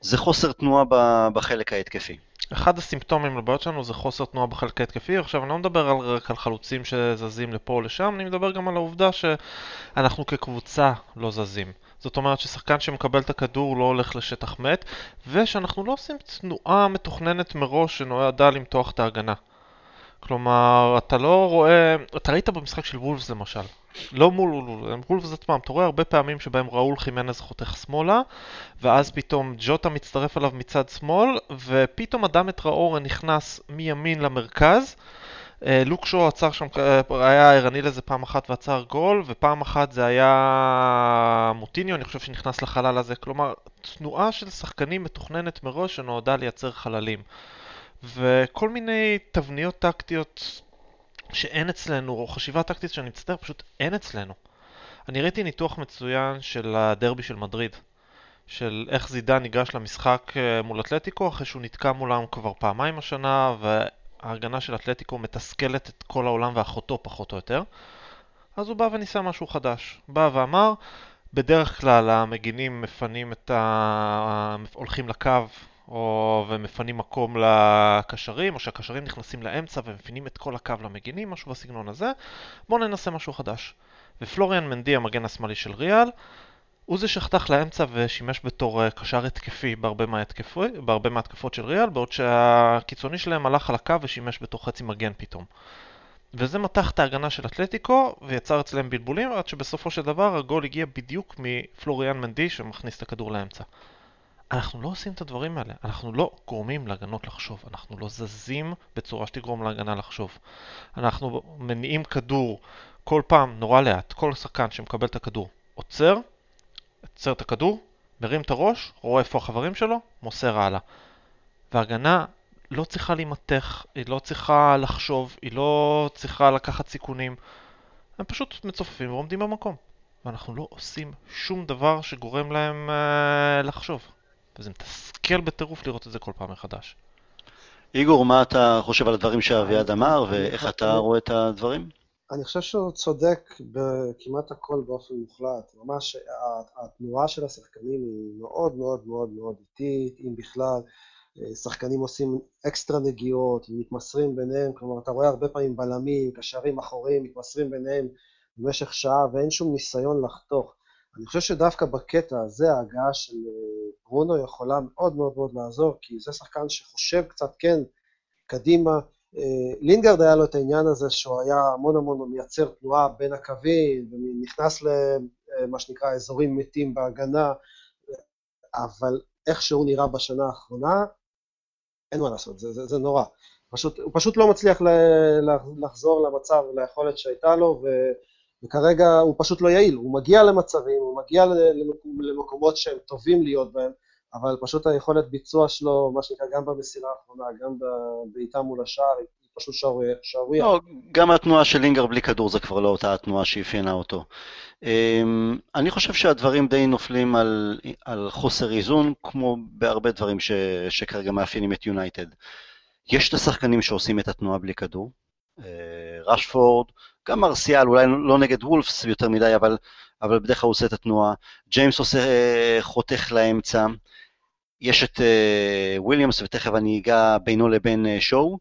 זה חוסר תנועה בחלק ההתקפי. אחד הסימפטומים לבעיות שלנו זה חוסר תנועה בחלק ההתקפי. עכשיו, אני לא מדבר על, רק על חלוצים שזזים לפה או לשם, אני מדבר גם על העובדה שאנחנו כקבוצה לא זזים. זאת אומרת ששחקן שמקבל את הכדור לא הולך לשטח מת, ושאנחנו לא עושים תנועה מתוכננת מראש שנועדה למתוח את ההגנה. כלומר, אתה לא רואה... אתה ראית במשחק של וולפס למשל. לא מול וולפס עצמם, אתה רואה הרבה פעמים שבהם ראול חימנז חותך שמאלה, ואז פתאום ג'וטה מצטרף אליו מצד שמאל, ופתאום אדם את ראור נכנס מימין למרכז. אה, לוק שואו עצר שם, אה, היה ערני לזה פעם אחת ועצר גול, ופעם אחת זה היה מוטיניו, אני חושב שנכנס לחלל הזה. כלומר, תנועה של שחקנים מתוכננת מראש שנועדה לייצר חללים. וכל מיני תבניות טקטיות שאין אצלנו, או חשיבה טקטית שאני מצטער, פשוט אין אצלנו. אני ראיתי ניתוח מצוין של הדרבי של מדריד, של איך זידן ניגש למשחק אה, מול אתלטיקו, אחרי שהוא נתקע מולם כבר פעמיים השנה, וההגנה של אתלטיקו מתסכלת את כל העולם ואחותו פחות או יותר. אז הוא בא וניסה משהו חדש. בא ואמר, בדרך כלל המגינים מפנים את ה... הולכים לקו או ומפנים מקום לקשרים, או שהקשרים נכנסים לאמצע ומפנים את כל הקו למגינים, משהו בסגנון הזה. בואו ננסה משהו חדש. ופלוריאן מנדי, המגן השמאלי של ריאל, הוא זה שחתך לאמצע ושימש בתור אה, קשר התקפי בהרבה, מההתקפו, בהרבה מההתקפות של ריאל, בעוד שהקיצוני שלהם הלך על הקו ושימש בתור חצי מגן פתאום. וזה מתח את ההגנה של אתלטיקו ויצר אצלם בלבולים, עד שבסופו של דבר הגול הגיע בדיוק מפלוריאן מנדי שמכניס את הכדור לאמצע. אנחנו לא עושים את הדברים האלה, אנחנו לא גורמים להגנות לחשוב, אנחנו לא זזים בצורה שתגרום להגנה לחשוב. אנחנו מניעים כדור כל פעם נורא לאט, כל שחקן שמקבל את הכדור עוצר, עוצר את הכדור, מרים את הראש, רואה איפה החברים שלו, מוסר הלאה. והגנה לא צריכה להימתח, היא לא צריכה לחשוב, היא לא צריכה לקחת סיכונים. הם פשוט מצופפים ועומדים במקום. ואנחנו לא עושים שום דבר שגורם להם uh, לחשוב. וזה מתסכל בטירוף לראות את זה כל פעם מחדש. איגור, מה אתה חושב על הדברים שאביעד אמר, ואיך אתה רואה את הדברים? אני חושב שהוא צודק בכמעט הכל באופן מוחלט. ממש התנועה של השחקנים היא מאוד מאוד מאוד מאוד איטית, אם בכלל. שחקנים עושים אקסטרה נגיעות, מתמסרים ביניהם, כלומר, אתה רואה הרבה פעמים בלמים, קשרים אחוריים, מתמסרים ביניהם במשך שעה, ואין שום ניסיון לחתוך. אני חושב שדווקא בקטע הזה, ההגעה של ברונו יכולה מאוד מאוד מאוד לעזור, כי זה שחקן שחושב קצת, כן, קדימה. לינגרד היה לו את העניין הזה שהוא היה המון המון מייצר תנועה בין הקווים, ונכנס למה שנקרא אזורים מתים בהגנה, אבל איך שהוא נראה בשנה האחרונה, אין מה לעשות, זה, זה, זה נורא. פשוט, הוא פשוט לא מצליח לחזור למצב, ליכולת שהייתה לו, ו, וכרגע הוא פשוט לא יעיל. הוא מגיע למצבים, הוא מגיע למקומות שהם טובים להיות בהם, אבל פשוט היכולת ביצוע שלו, מה שנקרא, גם במסירה האחרונה, גם בבעיטה מול השער, היא פשוט שערורייה. לא, גם התנועה של לינגר בלי כדור זה כבר לא אותה התנועה שאפיינה אותו. אני חושב שהדברים די נופלים על, על חוסר איזון, כמו בהרבה דברים ש, שכרגע מאפיינים את יונייטד. יש את השחקנים שעושים את התנועה בלי כדור, רשפורד, גם מרסיאל, אולי לא נגד וולפס יותר מדי, אבל, אבל בדרך כלל הוא עושה את התנועה. ג'יימס עושה חותך לאמצע. יש את וויליאמס, ותכף אני אגע בינו לבין שואו.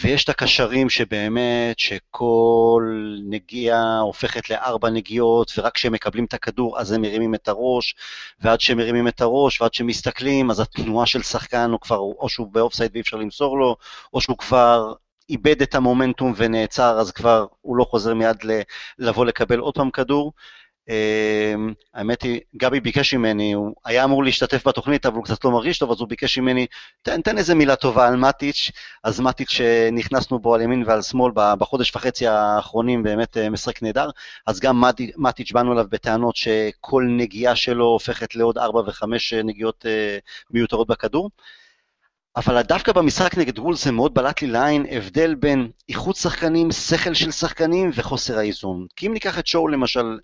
ויש את הקשרים שבאמת, שכל נגיעה הופכת לארבע נגיעות, ורק כשהם מקבלים את הכדור אז הם מרימים את הראש, ועד שהם מרימים את הראש ועד שהם מסתכלים, אז התנועה של שחקן הוא כבר, או שהוא באופסייד ואי אפשר למסור לו, או שהוא כבר איבד את המומנטום ונעצר, אז כבר הוא לא חוזר מיד לבוא לקבל עוד פעם כדור. Uh, האמת היא, גבי ביקש ממני, הוא היה אמור להשתתף בתוכנית, אבל הוא קצת לא מרגיש טוב, אז הוא ביקש ממני, תן, תן איזה מילה טובה על מטיץ', אז מטיץ' שנכנסנו בו על ימין ועל שמאל בחודש וחצי האחרונים, באמת משחק נהדר, אז גם מטיץ' באנו אליו בטענות שכל נגיעה שלו הופכת לעוד ארבע וחמש נגיעות uh, מיותרות בכדור. אבל דווקא במשחק נגד וולס זה מאוד בלט לי לעין הבדל בין איכות שחקנים, שכל של שחקנים וחוסר האיזון. כי אם ניקח את שואו למשל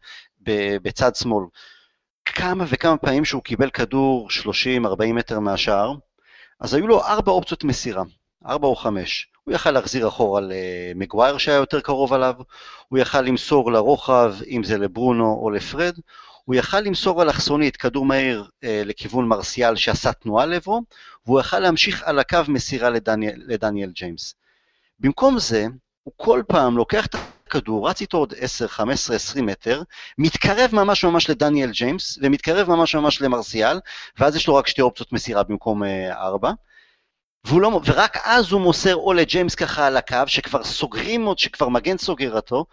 בצד שמאל, כמה וכמה פעמים שהוא קיבל כדור 30-40 מטר מהשער, אז היו לו ארבע אופציות מסירה. ארבע או חמש. הוא יכל להחזיר אחורה למגווייר שהיה יותר קרוב עליו, הוא יכל למסור לרוחב, אם זה לברונו או לפרד, הוא יכל למסור אלכסונית כדור מהיר אה, לכיוון מרסיאל שעשה תנועה לעברו, והוא יכל להמשיך על הקו מסירה לדניאל, לדניאל ג'יימס. במקום זה, הוא כל פעם לוקח את הכדור, רץ איתו עוד 10, 15, 20 מטר, מתקרב ממש ממש לדניאל ג'יימס, ומתקרב ממש ממש למרסיאל, ואז יש לו רק שתי אופציות מסירה במקום אה, ארבע. לא, ורק אז הוא מוסר או לג'יימס ככה על הקו, שכבר סוגרים עוד, שכבר מגן סוגר אותו,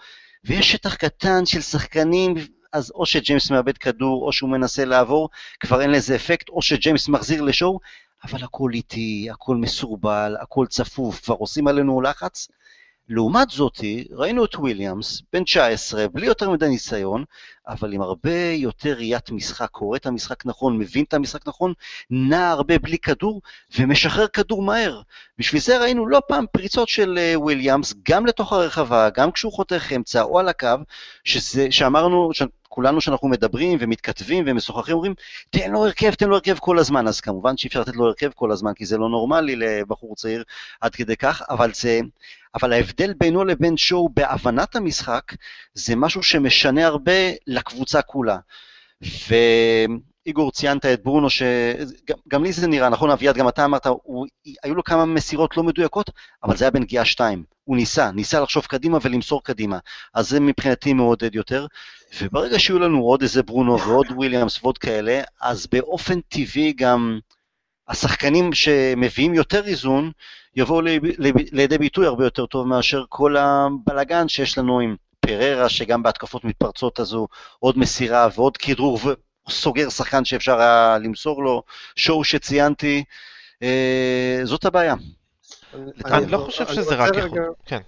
ויש שטח קטן של שחקנים, אז או שג'יימס מאבד כדור, או שהוא מנסה לעבור, כבר אין לזה אפקט, או שג'יימס מחזיר לשואו, אבל הכל איטי, הכל מסורבל, הכל צפוף, כבר עושים עלינו לחץ, לעומת זאתי, ראינו את וויליאמס, בן 19, בלי יותר מדי ניסיון, אבל עם הרבה יותר ראיית משחק, קורא את המשחק נכון, מבין את המשחק נכון, נע הרבה בלי כדור ומשחרר כדור מהר. בשביל זה ראינו לא פעם פריצות של אה, וויליאמס, גם לתוך הרחבה, גם כשהוא חותך אמצע או על הקו, שזה, שאמרנו, כולנו שאנחנו מדברים ומתכתבים ומשוחחים, אומרים, תן לו הרכב, תן לו הרכב כל הזמן. אז כמובן שאי אפשר לתת לו הרכב כל הזמן, כי זה לא נורמלי לבחור צעיר עד כדי כך, אבל זה... אבל ההבדל בינו לבין שואו בהבנת המשחק, זה משהו שמשנה הרבה לקבוצה כולה. ואיגור, ציינת את ברונו, שגם לי זה נראה, נכון אביעד, גם אתה אמרת, הוא... היו לו כמה מסירות לא מדויקות, אבל זה היה בנגיעה שתיים. הוא ניסה, ניסה לחשוב קדימה ולמסור קדימה. אז זה מבחינתי מעודד יותר. וברגע שיהיו לנו עוד איזה ברונו ועוד וויליאמס ועוד כאלה, אז באופן טבעי גם השחקנים שמביאים יותר איזון, יבואו לידי ביטוי הרבה יותר טוב מאשר כל הבלגן שיש לנו עם פררה, שגם בהתקפות מתפרצות הזו עוד מסירה ועוד כדרור וסוגר שחקן שאפשר היה למסור לו, שואו שציינתי, אה, זאת הבעיה. אני, אני לא חושב שזה רק יכול, כן.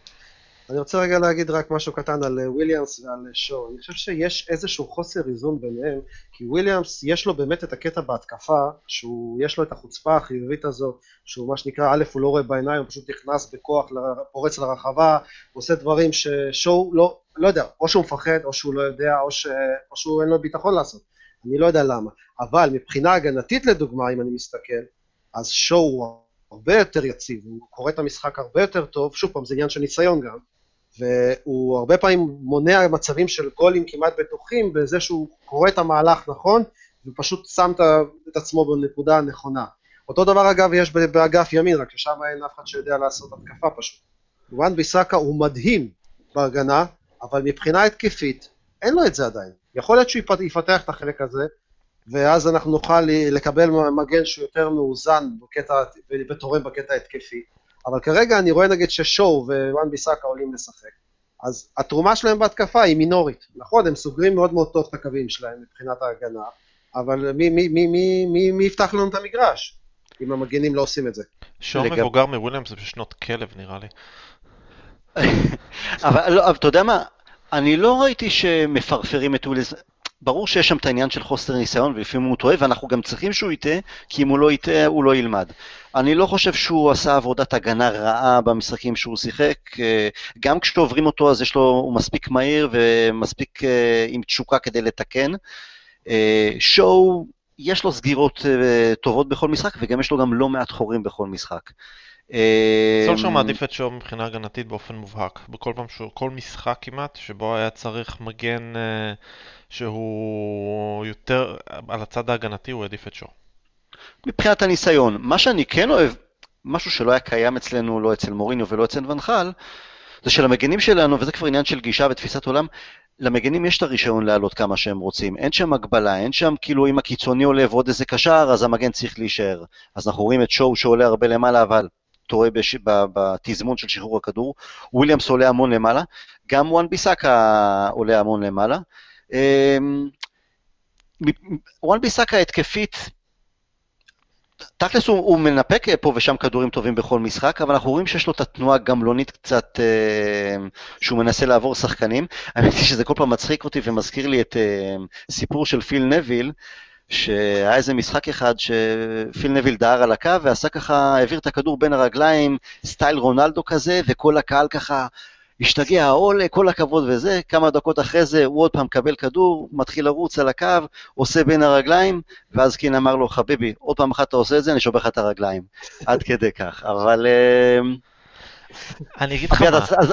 אני רוצה רגע להגיד רק משהו קטן על אה, וויליאמס ועל אה, שואו. אני חושב שיש איזשהו חוסר איזון ביניהם, כי וויליאמס יש לו באמת את הקטע בהתקפה, שהוא, יש לו את החוצפה החיובית הזו, שהוא מה שנקרא, א', הוא לא רואה בעיניים, הוא פשוט נכנס בכוח, פורץ לרחבה, עושה דברים ששואו לא, לא יודע, או שהוא מפחד, או שהוא לא יודע, או, ש, או שהוא אין לו ביטחון לעשות. אני לא יודע למה. אבל מבחינה הגנתית לדוגמה, אם אני מסתכל, אז שואו הרבה יותר יציב, הוא קורא את המשחק הרבה יותר טוב, שוב פעם זה עניין של ניסיון גם, והוא הרבה פעמים מונע מצבים של גולים כמעט בטוחים בזה שהוא קורא את המהלך נכון ופשוט שם את עצמו בנקודה הנכונה. אותו דבר אגב יש באגף ימין, רק ששם אין אף אחד שיודע לעשות התקפה פשוט. וואן ביסאקה הוא מדהים בהגנה, אבל מבחינה התקפית אין לו את זה עדיין. יכול להיות שהוא יפתח את החלק הזה, ואז אנחנו נוכל לקבל מגן שהוא יותר מאוזן בקטע, ותורם בקטע התקפי. אבל כרגע אני רואה נגיד ששואו ווואן ביסאקה עולים לשחק. אז התרומה שלהם בהתקפה היא מינורית. נכון, הם סוגרים מאוד מאוד טוב את הקווים שלהם מבחינת ההגנה, אבל מי, מי, מי, מי, מי, מי יפתח לנו את המגרש אם המגנים לא עושים את זה? שואו לגב... מבוגר מוויליאמס זה בשנות כלב נראה לי. (laughs) אבל, לא, אבל אתה יודע מה, אני לא ראיתי שמפרפרים את וויליאמס, ברור שיש שם את העניין של חוסר ניסיון ולפעמים הוא טועה ואנחנו גם צריכים שהוא יטעה כי אם הוא לא יטעה הוא לא ילמד. אני לא חושב שהוא עשה עבודת הגנה רעה במשחקים שהוא שיחק, אה, גם כשעוברים אותו אז יש לו, הוא מספיק מהיר ומספיק אה, עם תשוקה כדי לתקן. אה, שואו, יש לו סגירות טובות בכל משחק וגם יש לו גם לא מעט חורים בכל משחק. סולשר מעדיף את שואו מבחינה הגנתית באופן מובהק. בכל פעם, שהוא, כל משחק כמעט, שבו היה צריך מגן שהוא יותר, על הצד ההגנתי הוא העדיף את שואו. מבחינת הניסיון. מה שאני כן אוהב, משהו שלא היה קיים אצלנו, לא אצל מוריניו ולא אצל ונחל, זה שלמגנים שלנו, וזה כבר עניין של גישה ותפיסת עולם, למגנים יש את הרישיון לעלות כמה שהם רוצים, אין שם הגבלה, אין שם כאילו אם הקיצוני עולה ועוד איזה קשר, אז המגן צריך להישאר. אז אנחנו רואים את שאו שעולה הרבה למעלה, אבל טועה בש... בתזמון של שחרור הכדור, וויליאמס עולה המון למעלה, גם וואן ביסאקה עולה המון למעלה. אמ, וואן ביסאקה התקפית, תכלס הוא, הוא מנפק פה ושם כדורים טובים בכל משחק, אבל אנחנו רואים שיש לו את התנועה הגמלונית קצת, אה, שהוא מנסה לעבור שחקנים. האמת היא שזה כל פעם מצחיק אותי ומזכיר לי את אה, סיפור של פיל נביל, שהיה איזה משחק אחד שפיל נביל דהר על הקו ועשה ככה, העביר את הכדור בין הרגליים, סטייל רונלדו כזה, וכל הקהל ככה השתגע, עולה, כל הכבוד וזה, כמה דקות אחרי זה הוא עוד פעם מקבל כדור, מתחיל לרוץ על הקו, עושה בין הרגליים, ואז קין אמר לו, חביבי, עוד פעם אחת אתה עושה את זה, אני שובר לך את הרגליים. עד כדי כך. אבל... אה, אני אגיד לך מה. אז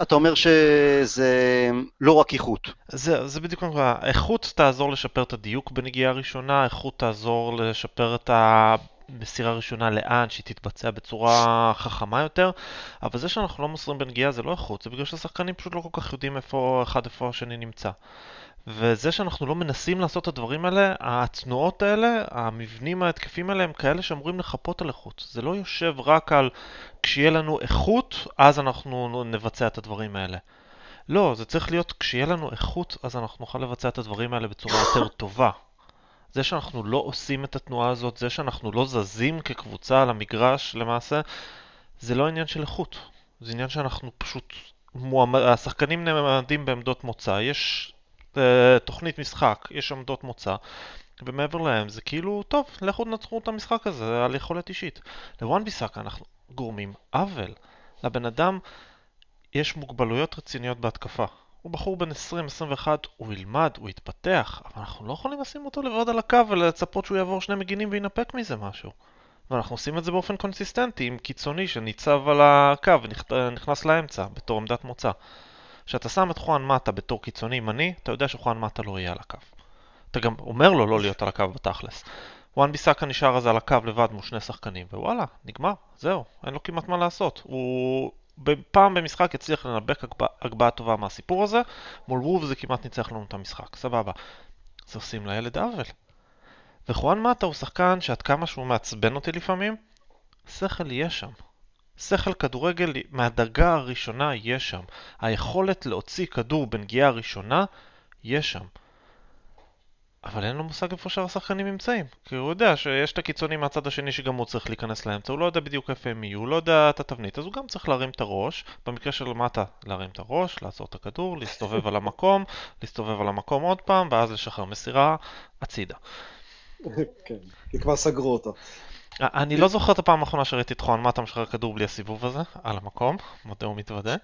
אתה, אומר שזה לא רק איכות. זה, בדיוק מה איכות תעזור לשפר את הדיוק בנגיעה ראשונה, איכות תעזור לשפר את המסירה ראשונה לאן, שהיא תתבצע בצורה חכמה יותר, אבל זה שאנחנו לא מוסרים בנגיעה זה לא איכות, זה בגלל שהשחקנים פשוט לא כל כך יודעים איפה אחד איפה השני נמצא. וזה שאנחנו לא מנסים לעשות את הדברים האלה, התנועות האלה, המבנים ההתקפים האלה הם כאלה שאמורים לחפות על איכות. זה לא יושב רק על כשיהיה לנו איכות, אז אנחנו נבצע את הדברים האלה. לא, זה צריך להיות כשיהיה לנו איכות, אז אנחנו נוכל לבצע את הדברים האלה בצורה יותר טובה. זה שאנחנו לא עושים את התנועה הזאת, זה שאנחנו לא זזים כקבוצה על המגרש למעשה, זה לא עניין של איכות. זה עניין שאנחנו פשוט... מועמד, השחקנים נעמדים בעמדות מוצא, יש תוכנית משחק, יש עמדות מוצא, ומעבר להם זה כאילו, טוב, לכו תנצחו את המשחק הזה על יכולת אישית. לוואן ביסאקה אנחנו גורמים עוול. לבן אדם יש מוגבלויות רציניות בהתקפה. הוא בחור בן 20-21, הוא ילמד, הוא יתפתח, אבל אנחנו לא יכולים לשים אותו לבד על הקו ולצפות שהוא יעבור שני מגינים וינפק מזה משהו. ואנחנו עושים את זה באופן קונסיסטנטי עם קיצוני שניצב על הקו ונכנס לאמצע בתור עמדת מוצא. כשאתה שם את חואן מטה בתור קיצוני ימני, אתה יודע שחואן מטה לא יהיה על הקו. אתה גם אומר לו לא להיות על הקו בתכלס. וואן ביסאקה נשאר אז על הקו לבד מול שני שחקנים, ווואלה, נגמר, זהו, אין לו כמעט מה לעשות. הוא פעם במשחק הצליח לנבק הגבהה טובה מהסיפור הזה, מול ווב זה כמעט ניצח לנו את המשחק, סבבה. אז עושים לילד עוול. וחואן מטה הוא שחקן שעד כמה שהוא מעצבן אותי לפעמים, שכל יהיה שם. שכל כדורגל מהדרגה הראשונה יש שם. היכולת להוציא כדור בנגיעה הראשונה, יש שם. אבל אין לו מושג איפה שאר השחקנים נמצאים. כי הוא יודע שיש את הקיצונים מהצד השני שגם הוא צריך להיכנס לאמצע, הוא לא יודע בדיוק איפה הם יהיו, הוא לא יודע את התבנית, אז הוא גם צריך להרים את הראש, במקרה של מטה, להרים את הראש, לעצור את הכדור, להסתובב על המקום, להסתובב על המקום עוד פעם, ואז לשחרר מסירה הצידה. כן, כי כבר סגרו אותו. אני לא זוכר את הפעם האחרונה שראיתי את חואן מטה משחרר כדור בלי הסיבוב הזה, על המקום, מודה ומתוודה.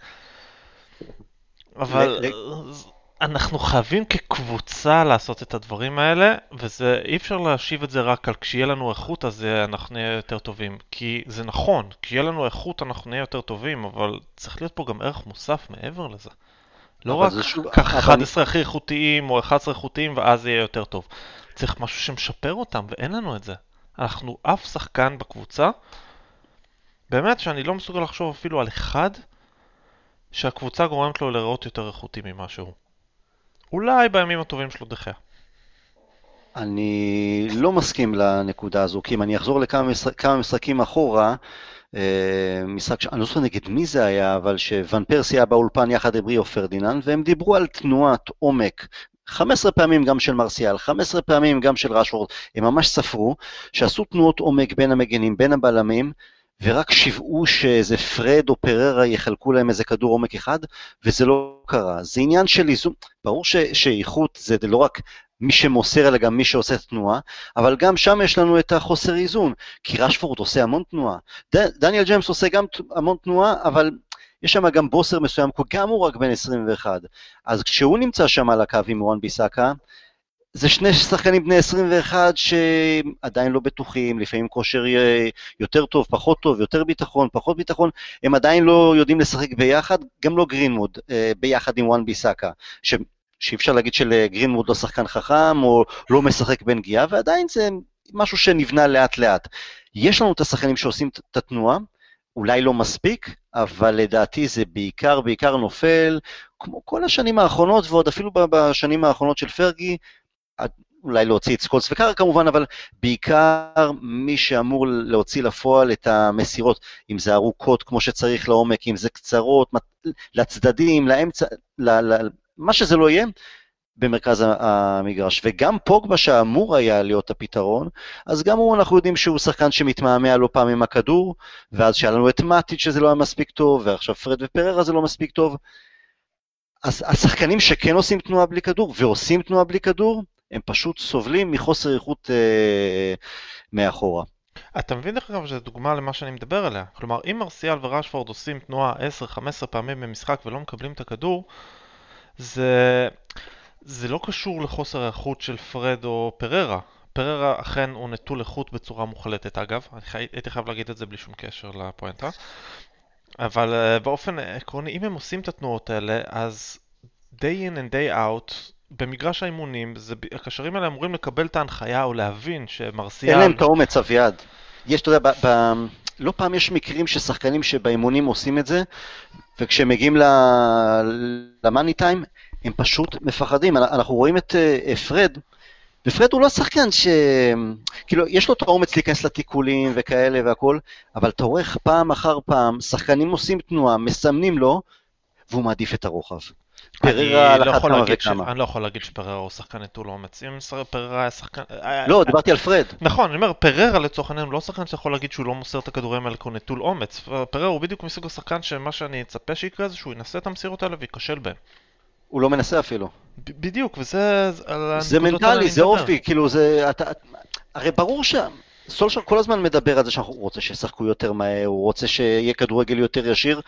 אבל אנחנו חייבים כקבוצה לעשות את הדברים האלה, ואי אפשר להשיב את זה רק על כשיהיה לנו איכות אז אנחנו נהיה יותר טובים. כי זה נכון, כשיהיה לנו איכות אנחנו נהיה יותר טובים, אבל צריך להיות פה גם ערך מוסף מעבר לזה. לא רק ככה 11 הכי איכותיים או 11 איכותיים ואז יהיה יותר טוב. צריך משהו שמשפר אותם, ואין לנו את זה. אנחנו אף שחקן בקבוצה, באמת שאני לא מסוגל לחשוב אפילו על אחד שהקבוצה גורמת לו לראות יותר איכותי ממה שהוא. אולי בימים הטובים שלו דחיה. אני לא מסכים לנקודה הזו, כי אם אני אחזור לכמה משחק, משחקים אחורה, אה, משחק, אני לא זוכר נגד מי זה היה, אבל שוואן פרסי היה באולפן יחד עם ריו פרדיננד, והם דיברו על תנועת עומק 15 פעמים גם של מרסיאל, 15 פעמים גם של רשוורד, הם ממש ספרו שעשו תנועות עומק בין המגנים, בין הבלמים, ורק שיוועו שאיזה פרד או פררה יחלקו להם איזה כדור עומק אחד, וזה לא קרה. זה עניין של איזון, ברור ש, שאיכות זה לא רק מי שמוסר, אלא גם מי שעושה את התנועה, אבל גם שם יש לנו את החוסר איזון, כי רשפורד עושה המון תנועה. ד, דניאל ג'יימס עושה גם המון תנועה, אבל יש שם גם בוסר מסוים, גם הוא רק בן 21. אז כשהוא נמצא שם על הקו עם וואן ביסאקה, זה שני שחקנים בני 21 שעדיין לא בטוחים, לפעמים כושר יותר טוב, פחות טוב, יותר ביטחון, פחות ביטחון, הם עדיין לא יודעים לשחק ביחד, גם לא גרינמוד, אה, ביחד עם וואן ביסאקה, ש... שאי אפשר להגיד שלגרינמוד לא שחקן חכם, או לא משחק בנגיעה, ועדיין זה משהו שנבנה לאט לאט. יש לנו את השחקנים שעושים את התנועה, אולי לא מספיק, אבל לדעתי זה בעיקר, בעיקר נופל, כמו כל השנים האחרונות, ועוד אפילו בשנים האחרונות של פרגי, אולי להוציא את סקולס וקארה כמובן, אבל בעיקר מי שאמור להוציא לפועל את המסירות, אם זה ארוכות כמו שצריך לעומק, אם זה קצרות, לצדדים, לאמצע, מה שזה לא יהיה, במרכז המגרש. וגם פוגבה שאמור היה להיות הפתרון, אז גם הוא, אנחנו יודעים שהוא שחקן שמתמהמה לא פעם עם הכדור, ואז שהיה לנו את מאטיץ' שזה לא היה מספיק טוב, ועכשיו פרד ופררה זה לא מספיק טוב. אז השחקנים שכן עושים תנועה בלי כדור, ועושים תנועה בלי כדור, הם פשוט סובלים מחוסר איכות אה, מאחורה. אתה מבין דרך אגב שזו דוגמה למה שאני מדבר עליה. כלומר, אם מרסיאל וראשפורד עושים תנועה 10-15 פעמים במשחק ולא מקבלים את הכדור, זה... זה לא קשור לחוסר האיכות של פרד או פררה. פררה אכן הוא נטול איכות בצורה מוחלטת אגב. הייתי חייב להגיד את זה בלי שום קשר לפואנטה. אבל uh, באופן עקרוני, אם הם עושים את התנועות האלה, אז day in and day out, במגרש האימונים, זה, הקשרים האלה אמורים לקבל את ההנחיה או להבין שמרסיאל... אין להם את האומץ, אביעד. יש, אתה יודע, ב, ב, לא פעם יש מקרים ששחקנים שבאימונים עושים את זה, וכשהם מגיעים למאני טיים, הם פשוט מפחדים. אנחנו רואים את uh, פרד, ופרד הוא לא שחקן ש... כאילו, יש לו את האומץ להיכנס לתיקולים וכאלה והכול, אבל אתה רואה איך פעם אחר פעם שחקנים עושים תנועה, מסמנים לו, והוא מעדיף את הרוחב. פררה על אחת כמה וכמה. אני לא יכול להגיד שפררה הוא שחקן נטול אומץ. אם פררה היה שחקן... לא, דיברתי על פרד. נכון, אני אומר, פררה לצורך העניין הוא לא שחקן שאתה יכול להגיד שהוא לא מוסר את הכדורים האלה כי הוא נטול אומץ. פררה הוא בדיוק מסוג השחקן שמה שאני אצפה שיקרה זה שהוא ינסה את המסירות האלה וייכשל בהם. הוא לא מנסה אפילו. בדיוק, וזה... זה מנטלי, זה אופי, כאילו זה... אתה, הרי ברור שם. סולשר כל הזמן מדבר על זה שהוא רוצה שישחקו יותר מהר, הוא רוצה שיהיה כדורגל יותר ישיר.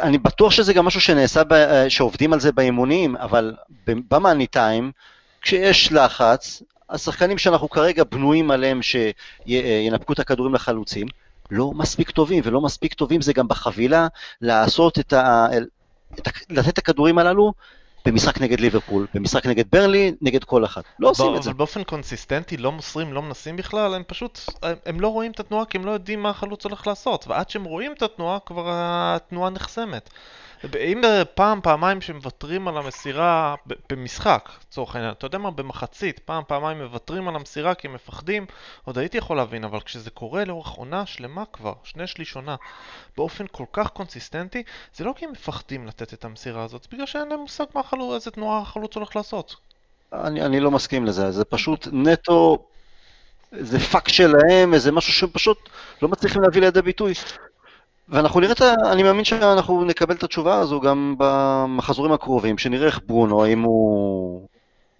אני בטוח שזה גם משהו שנעשה, ב, שעובדים על זה באימונים, אבל במאני טיים, כשיש לחץ, השחקנים שאנחנו כרגע בנויים עליהם שינפקו את הכדורים לחלוצים, לא מספיק טובים, ולא מספיק טובים זה גם בחבילה לעשות את ה... לתת את הכדורים הללו במשחק נגד ליברפול, במשחק נגד ברלי, נגד כל אחת. לא עושים את זה. אבל באופן קונסיסטנטי לא מוסרים, לא מנסים בכלל, הם פשוט, הם, הם לא רואים את התנועה כי הם לא יודעים מה החלוץ הולך לעשות, ועד שהם רואים את התנועה, כבר התנועה נחסמת. אם פעם, פעמיים שמוותרים על המסירה במשחק, לצורך העניין, אתה יודע מה, במחצית, פעם, פעמיים מוותרים על המסירה כי הם מפחדים, עוד הייתי יכול להבין, אבל כשזה קורה לאורך עונה שלמה כבר, שני שליש עונה, באופן כל כך קונסיסטנטי, זה לא כי הם מפחדים לתת את המסירה הזאת, זה בגלל שאין להם מושג מה החלוץ, איזה תנועה החלוץ הולך לעשות. אני, אני לא מסכים לזה, זה פשוט נטו זה פאק שלהם, איזה משהו שהם פשוט לא מצליחים להביא לידי ביטוי. ואנחנו נראה את ה... אני מאמין שאנחנו נקבל את התשובה הזו גם במחזורים הקרובים, שנראה איך ברונו, האם הוא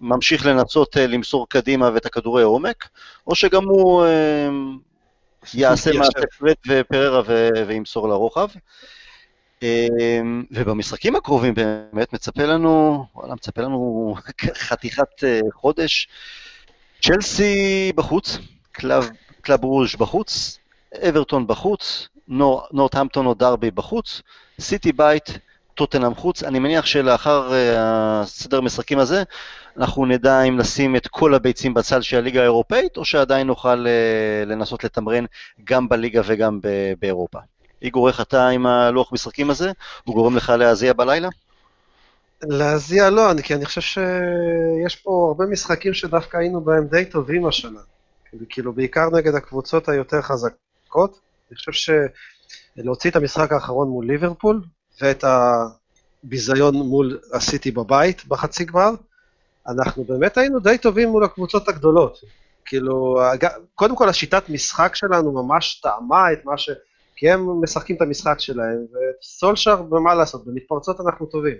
ממשיך לנסות אה, למסור קדימה ואת הכדורי עומק, או שגם הוא אה, יעשה מעשה פרד ופררה וימסור לרוחב. אה, ובמשחקים הקרובים באמת מצפה לנו, וואלה, מצפה לנו (laughs) חתיכת חודש. צ'לסי בחוץ, קלאב, קלאב ברוז' בחוץ, אברטון בחוץ, נורטהמפטון או דרבי בחוץ, סיטי בית, טוטנאם חוץ. אני מניח שלאחר הסדר המשחקים הזה, אנחנו נדע אם לשים את כל הביצים בצל של הליגה האירופאית, או שעדיין נוכל uh, לנסות לתמרן גם בליגה וגם באירופה. איגור, איך אתה עם הלוח משחקים הזה? הוא גורם לך להזיע בלילה? להזיע לא, אני, כי אני חושב שיש פה הרבה משחקים שדווקא היינו בהם די טובים השנה. כאילו, בעיקר נגד הקבוצות היותר חזקות. אני חושב שלהוציא את המשחק האחרון מול ליברפול, ואת הביזיון מול הסיטי בבית בחצי גמר, אנחנו באמת היינו די טובים מול הקבוצות הגדולות. כאילו, קודם כל השיטת משחק שלנו ממש טעמה את מה ש... כי הם משחקים את המשחק שלהם, וסולשר, במה לעשות, במתפרצות אנחנו טובים.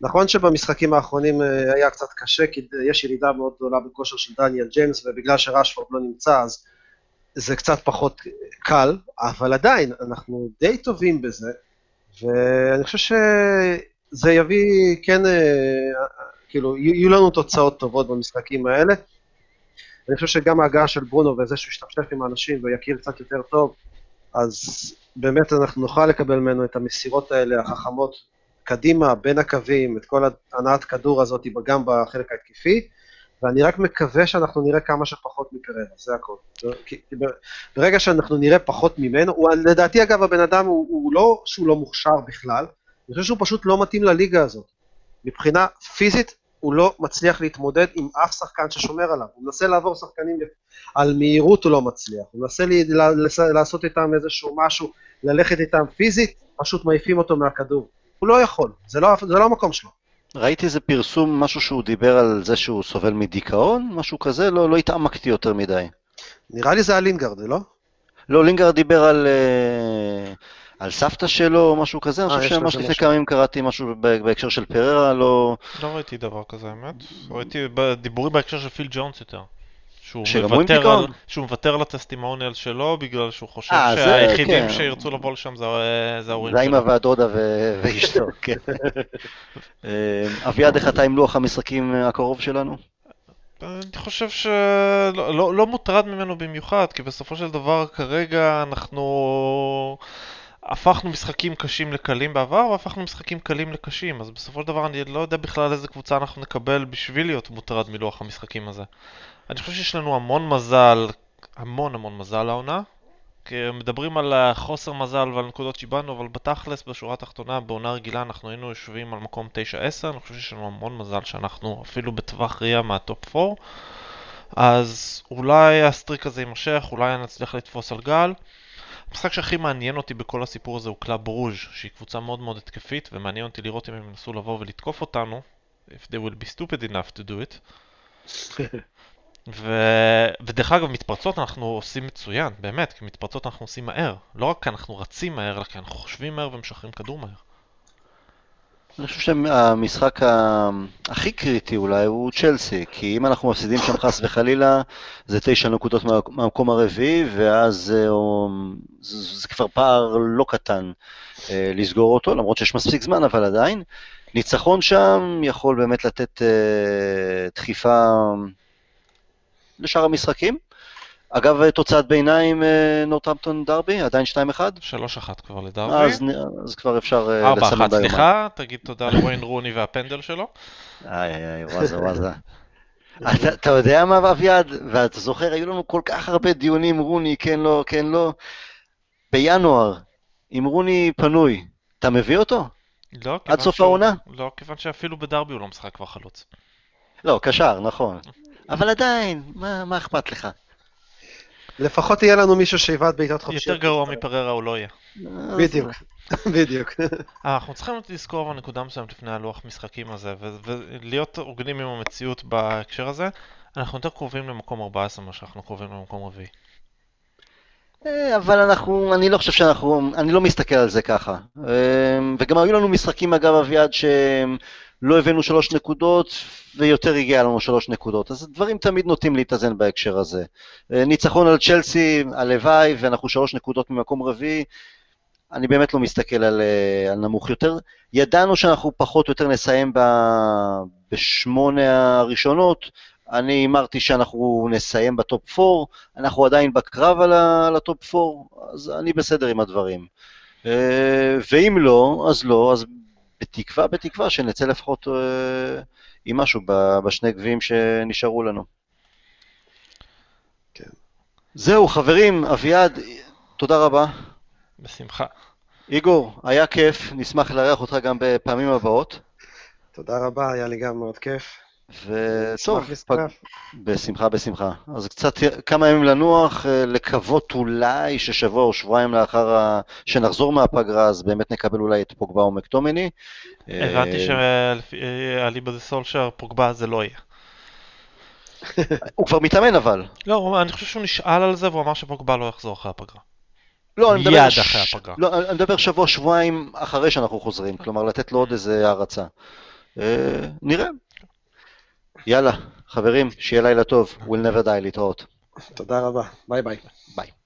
נכון שבמשחקים האחרונים אה, היה קצת קשה, כי יש ירידה מאוד גדולה בכושר של דניאל ג'יימס, ובגלל שרשפורד לא נמצא, אז זה קצת פחות קל, אבל עדיין, אנחנו די טובים בזה, ואני חושב שזה יביא, כן, אה, כאילו, יהיו לנו תוצאות טובות במשחקים האלה. אני חושב שגם ההגעה של ברונו וזה שהוא ישתפשף עם האנשים ויכיר קצת יותר טוב, אז באמת אנחנו נוכל לקבל ממנו את המסירות האלה, החכמות, קדימה, בין הקווים, את כל הנעת כדור הזאת גם בחלק ההתקפי. ואני רק מקווה שאנחנו נראה כמה שפחות מקררה, זה הכל. ברגע שאנחנו נראה פחות ממנו, הוא, לדעתי אגב הבן אדם הוא, הוא לא שהוא לא מוכשר בכלל, אני חושב שהוא פשוט לא מתאים לליגה הזאת. מבחינה פיזית הוא לא מצליח להתמודד עם אף שחקן ששומר עליו, הוא מנסה לעבור שחקנים על מהירות הוא לא מצליח, הוא מנסה לי, לעשות איתם איזשהו משהו, ללכת איתם פיזית, פשוט מעיפים אותו מהכדור. הוא לא יכול, זה לא, זה לא המקום שלו. ראיתי איזה פרסום, משהו שהוא דיבר על זה שהוא סובל מדיכאון, משהו כזה, לא, לא התעמקתי יותר מדי. נראה לי זה היה לינגרד, לא? לא, לינגרד דיבר על, אה, על סבתא שלו או משהו כזה, אני אה, חושב שממש לפני כמה ימים קראתי משהו בהקשר של פררה, לא... לא ראיתי דבר כזה, האמת. ראיתי דיבורים בהקשר של פיל ג'ונס יותר. שהוא עם מוותר, על? שהוא מוותר על הטסטימוניאל שלו בגלל שהוא חושב אה, זה, שהיחידים כן. שירצו לבוא לשם זה, זה ההורים זה האמא שלו. והדודה ו- (laughs) ואשתו, כן. אה, אביעד, איך אתה עם לוח המשחקים הקרוב שלנו? אני חושב שלא לא, לא מוטרד ממנו במיוחד, כי בסופו של דבר כרגע אנחנו הפכנו משחקים קשים לקלים בעבר, והפכנו משחקים קלים לקשים, אז בסופו של דבר אני לא יודע בכלל איזה קבוצה אנחנו נקבל בשביל להיות מוטרד מלוח המשחקים הזה. אני חושב שיש לנו המון מזל, המון המון מזל העונה. מדברים על חוסר מזל ועל נקודות שאיבדנו, אבל בתכלס, בשורה התחתונה, בעונה רגילה אנחנו היינו יושבים על מקום 9-10, אני חושב שיש לנו המון מזל שאנחנו אפילו בטווח ראייה מהטופ 4. אז אולי ה streak הזה יימשך, אולי נצליח לתפוס על גל. המשחק שהכי מעניין אותי בכל הסיפור הזה הוא קלאב ברוז', שהיא קבוצה מאוד מאוד התקפית, ומעניין אותי לראות אם הם ינסו לבוא ולתקוף אותנו, if they will be stupid enough to do it. ו... ודרך אגב, מתפרצות אנחנו עושים מצוין, באמת, כי מתפרצות אנחנו עושים מהר. לא רק כי אנחנו רצים מהר, אלא כי אנחנו חושבים מהר ומשחררים כדור מהר. אני חושב שהמשחק הכי קריטי אולי הוא צ'לסי, כי אם אנחנו מפסידים שם חס וחלילה, זה תשע נקודות מה- מהמקום הרביעי, ואז אה, זה זה כבר פער לא קטן אה, לסגור אותו, למרות שיש מספיק זמן, אבל עדיין. ניצחון שם יכול באמת לתת אה, דחיפה לשאר המשחקים. אגב, תוצאת ביניים, אה, נורטהמפטון דרבי, עדיין 2-1? 3-1 כבר לדרבי. אז, אז כבר אפשר אה, 4-1, לסמן ביומן. סליחה, תגיד תודה לוויין רוני והפנדל שלו. איי איי וואזה וואזה. אתה, אתה יודע מה, אביעד? ואתה זוכר, היו לנו כל כך הרבה דיונים, רוני, כן, לא, כן, לא. בינואר, אם רוני פנוי, אתה מביא אותו? לא, עד סוף העונה? לא, כיוון שאפילו בדרבי הוא לא משחק כבר חלוץ. לא, קשר, נכון. אבל עדיין, מה, מה אכפת לך? לפחות יהיה לנו מישהו שיבעט בעיטות חופשיות. יותר גרוע מפררה הוא לא יהיה. בדיוק, (laughs) בדיוק. אה, אנחנו צריכים לזכור בנקודה מסוימת לפני הלוח משחקים הזה, ולהיות הוגנים עם המציאות בהקשר הזה. אנחנו יותר קרובים למקום 14 ממה שאנחנו קרובים למקום רביעי. אה, אבל אנחנו, אני לא חושב שאנחנו, אני לא מסתכל על זה ככה. אה, וגם היו לנו משחקים, אגב, אביעד, שלא הבאנו שלוש נקודות, ויותר הגיע לנו שלוש נקודות. אז דברים תמיד נוטים להתאזן בהקשר הזה. אה, ניצחון על צ'לסי, הלוואי, ואנחנו שלוש נקודות ממקום רביעי. אני באמת לא מסתכל על, אה, על נמוך יותר. ידענו שאנחנו פחות או יותר נסיים ב, בשמונה הראשונות. אני הימרתי שאנחנו נסיים בטופ 4, אנחנו עדיין בקרב על, על הטופ 4, אז אני בסדר עם הדברים. אה, ואם לא, אז לא, אז בתקווה, בתקווה שנצא לפחות אה, עם משהו ב- בשני גביעים שנשארו לנו. כן. זהו, חברים, אביעד, תודה רבה. בשמחה. איגור, היה כיף, נשמח לארח אותך גם בפעמים הבאות. תודה רבה, היה לי גם מאוד כיף. וטוב, להצטרף. בשמחה, בשמחה. אז קצת, כמה ימים לנוח, אה, לקוות אולי ששבוע או שבועיים לאחר ה... שנחזור מהפגרה, אז באמת נקבל אולי את פוגבה או מקטומני. הבנתי אה, שאליבא דה סולשר פוגבה זה לא יהיה. (laughs) הוא כבר מתאמן אבל. לא, אני חושב שהוא נשאל על זה והוא אמר שפוגבה לא יחזור אחרי הפגרה. לא, אני מדבר... ש- אחרי הפגרה. לא, אני מדבר שבוע, שבועיים אחרי שאנחנו חוזרים, כלומר לתת לו עוד איזה הרצה. אה, נראה. יאללה, חברים, שיהיה לילה טוב. We'll never die להתראות. תודה רבה, ביי ביי. ביי.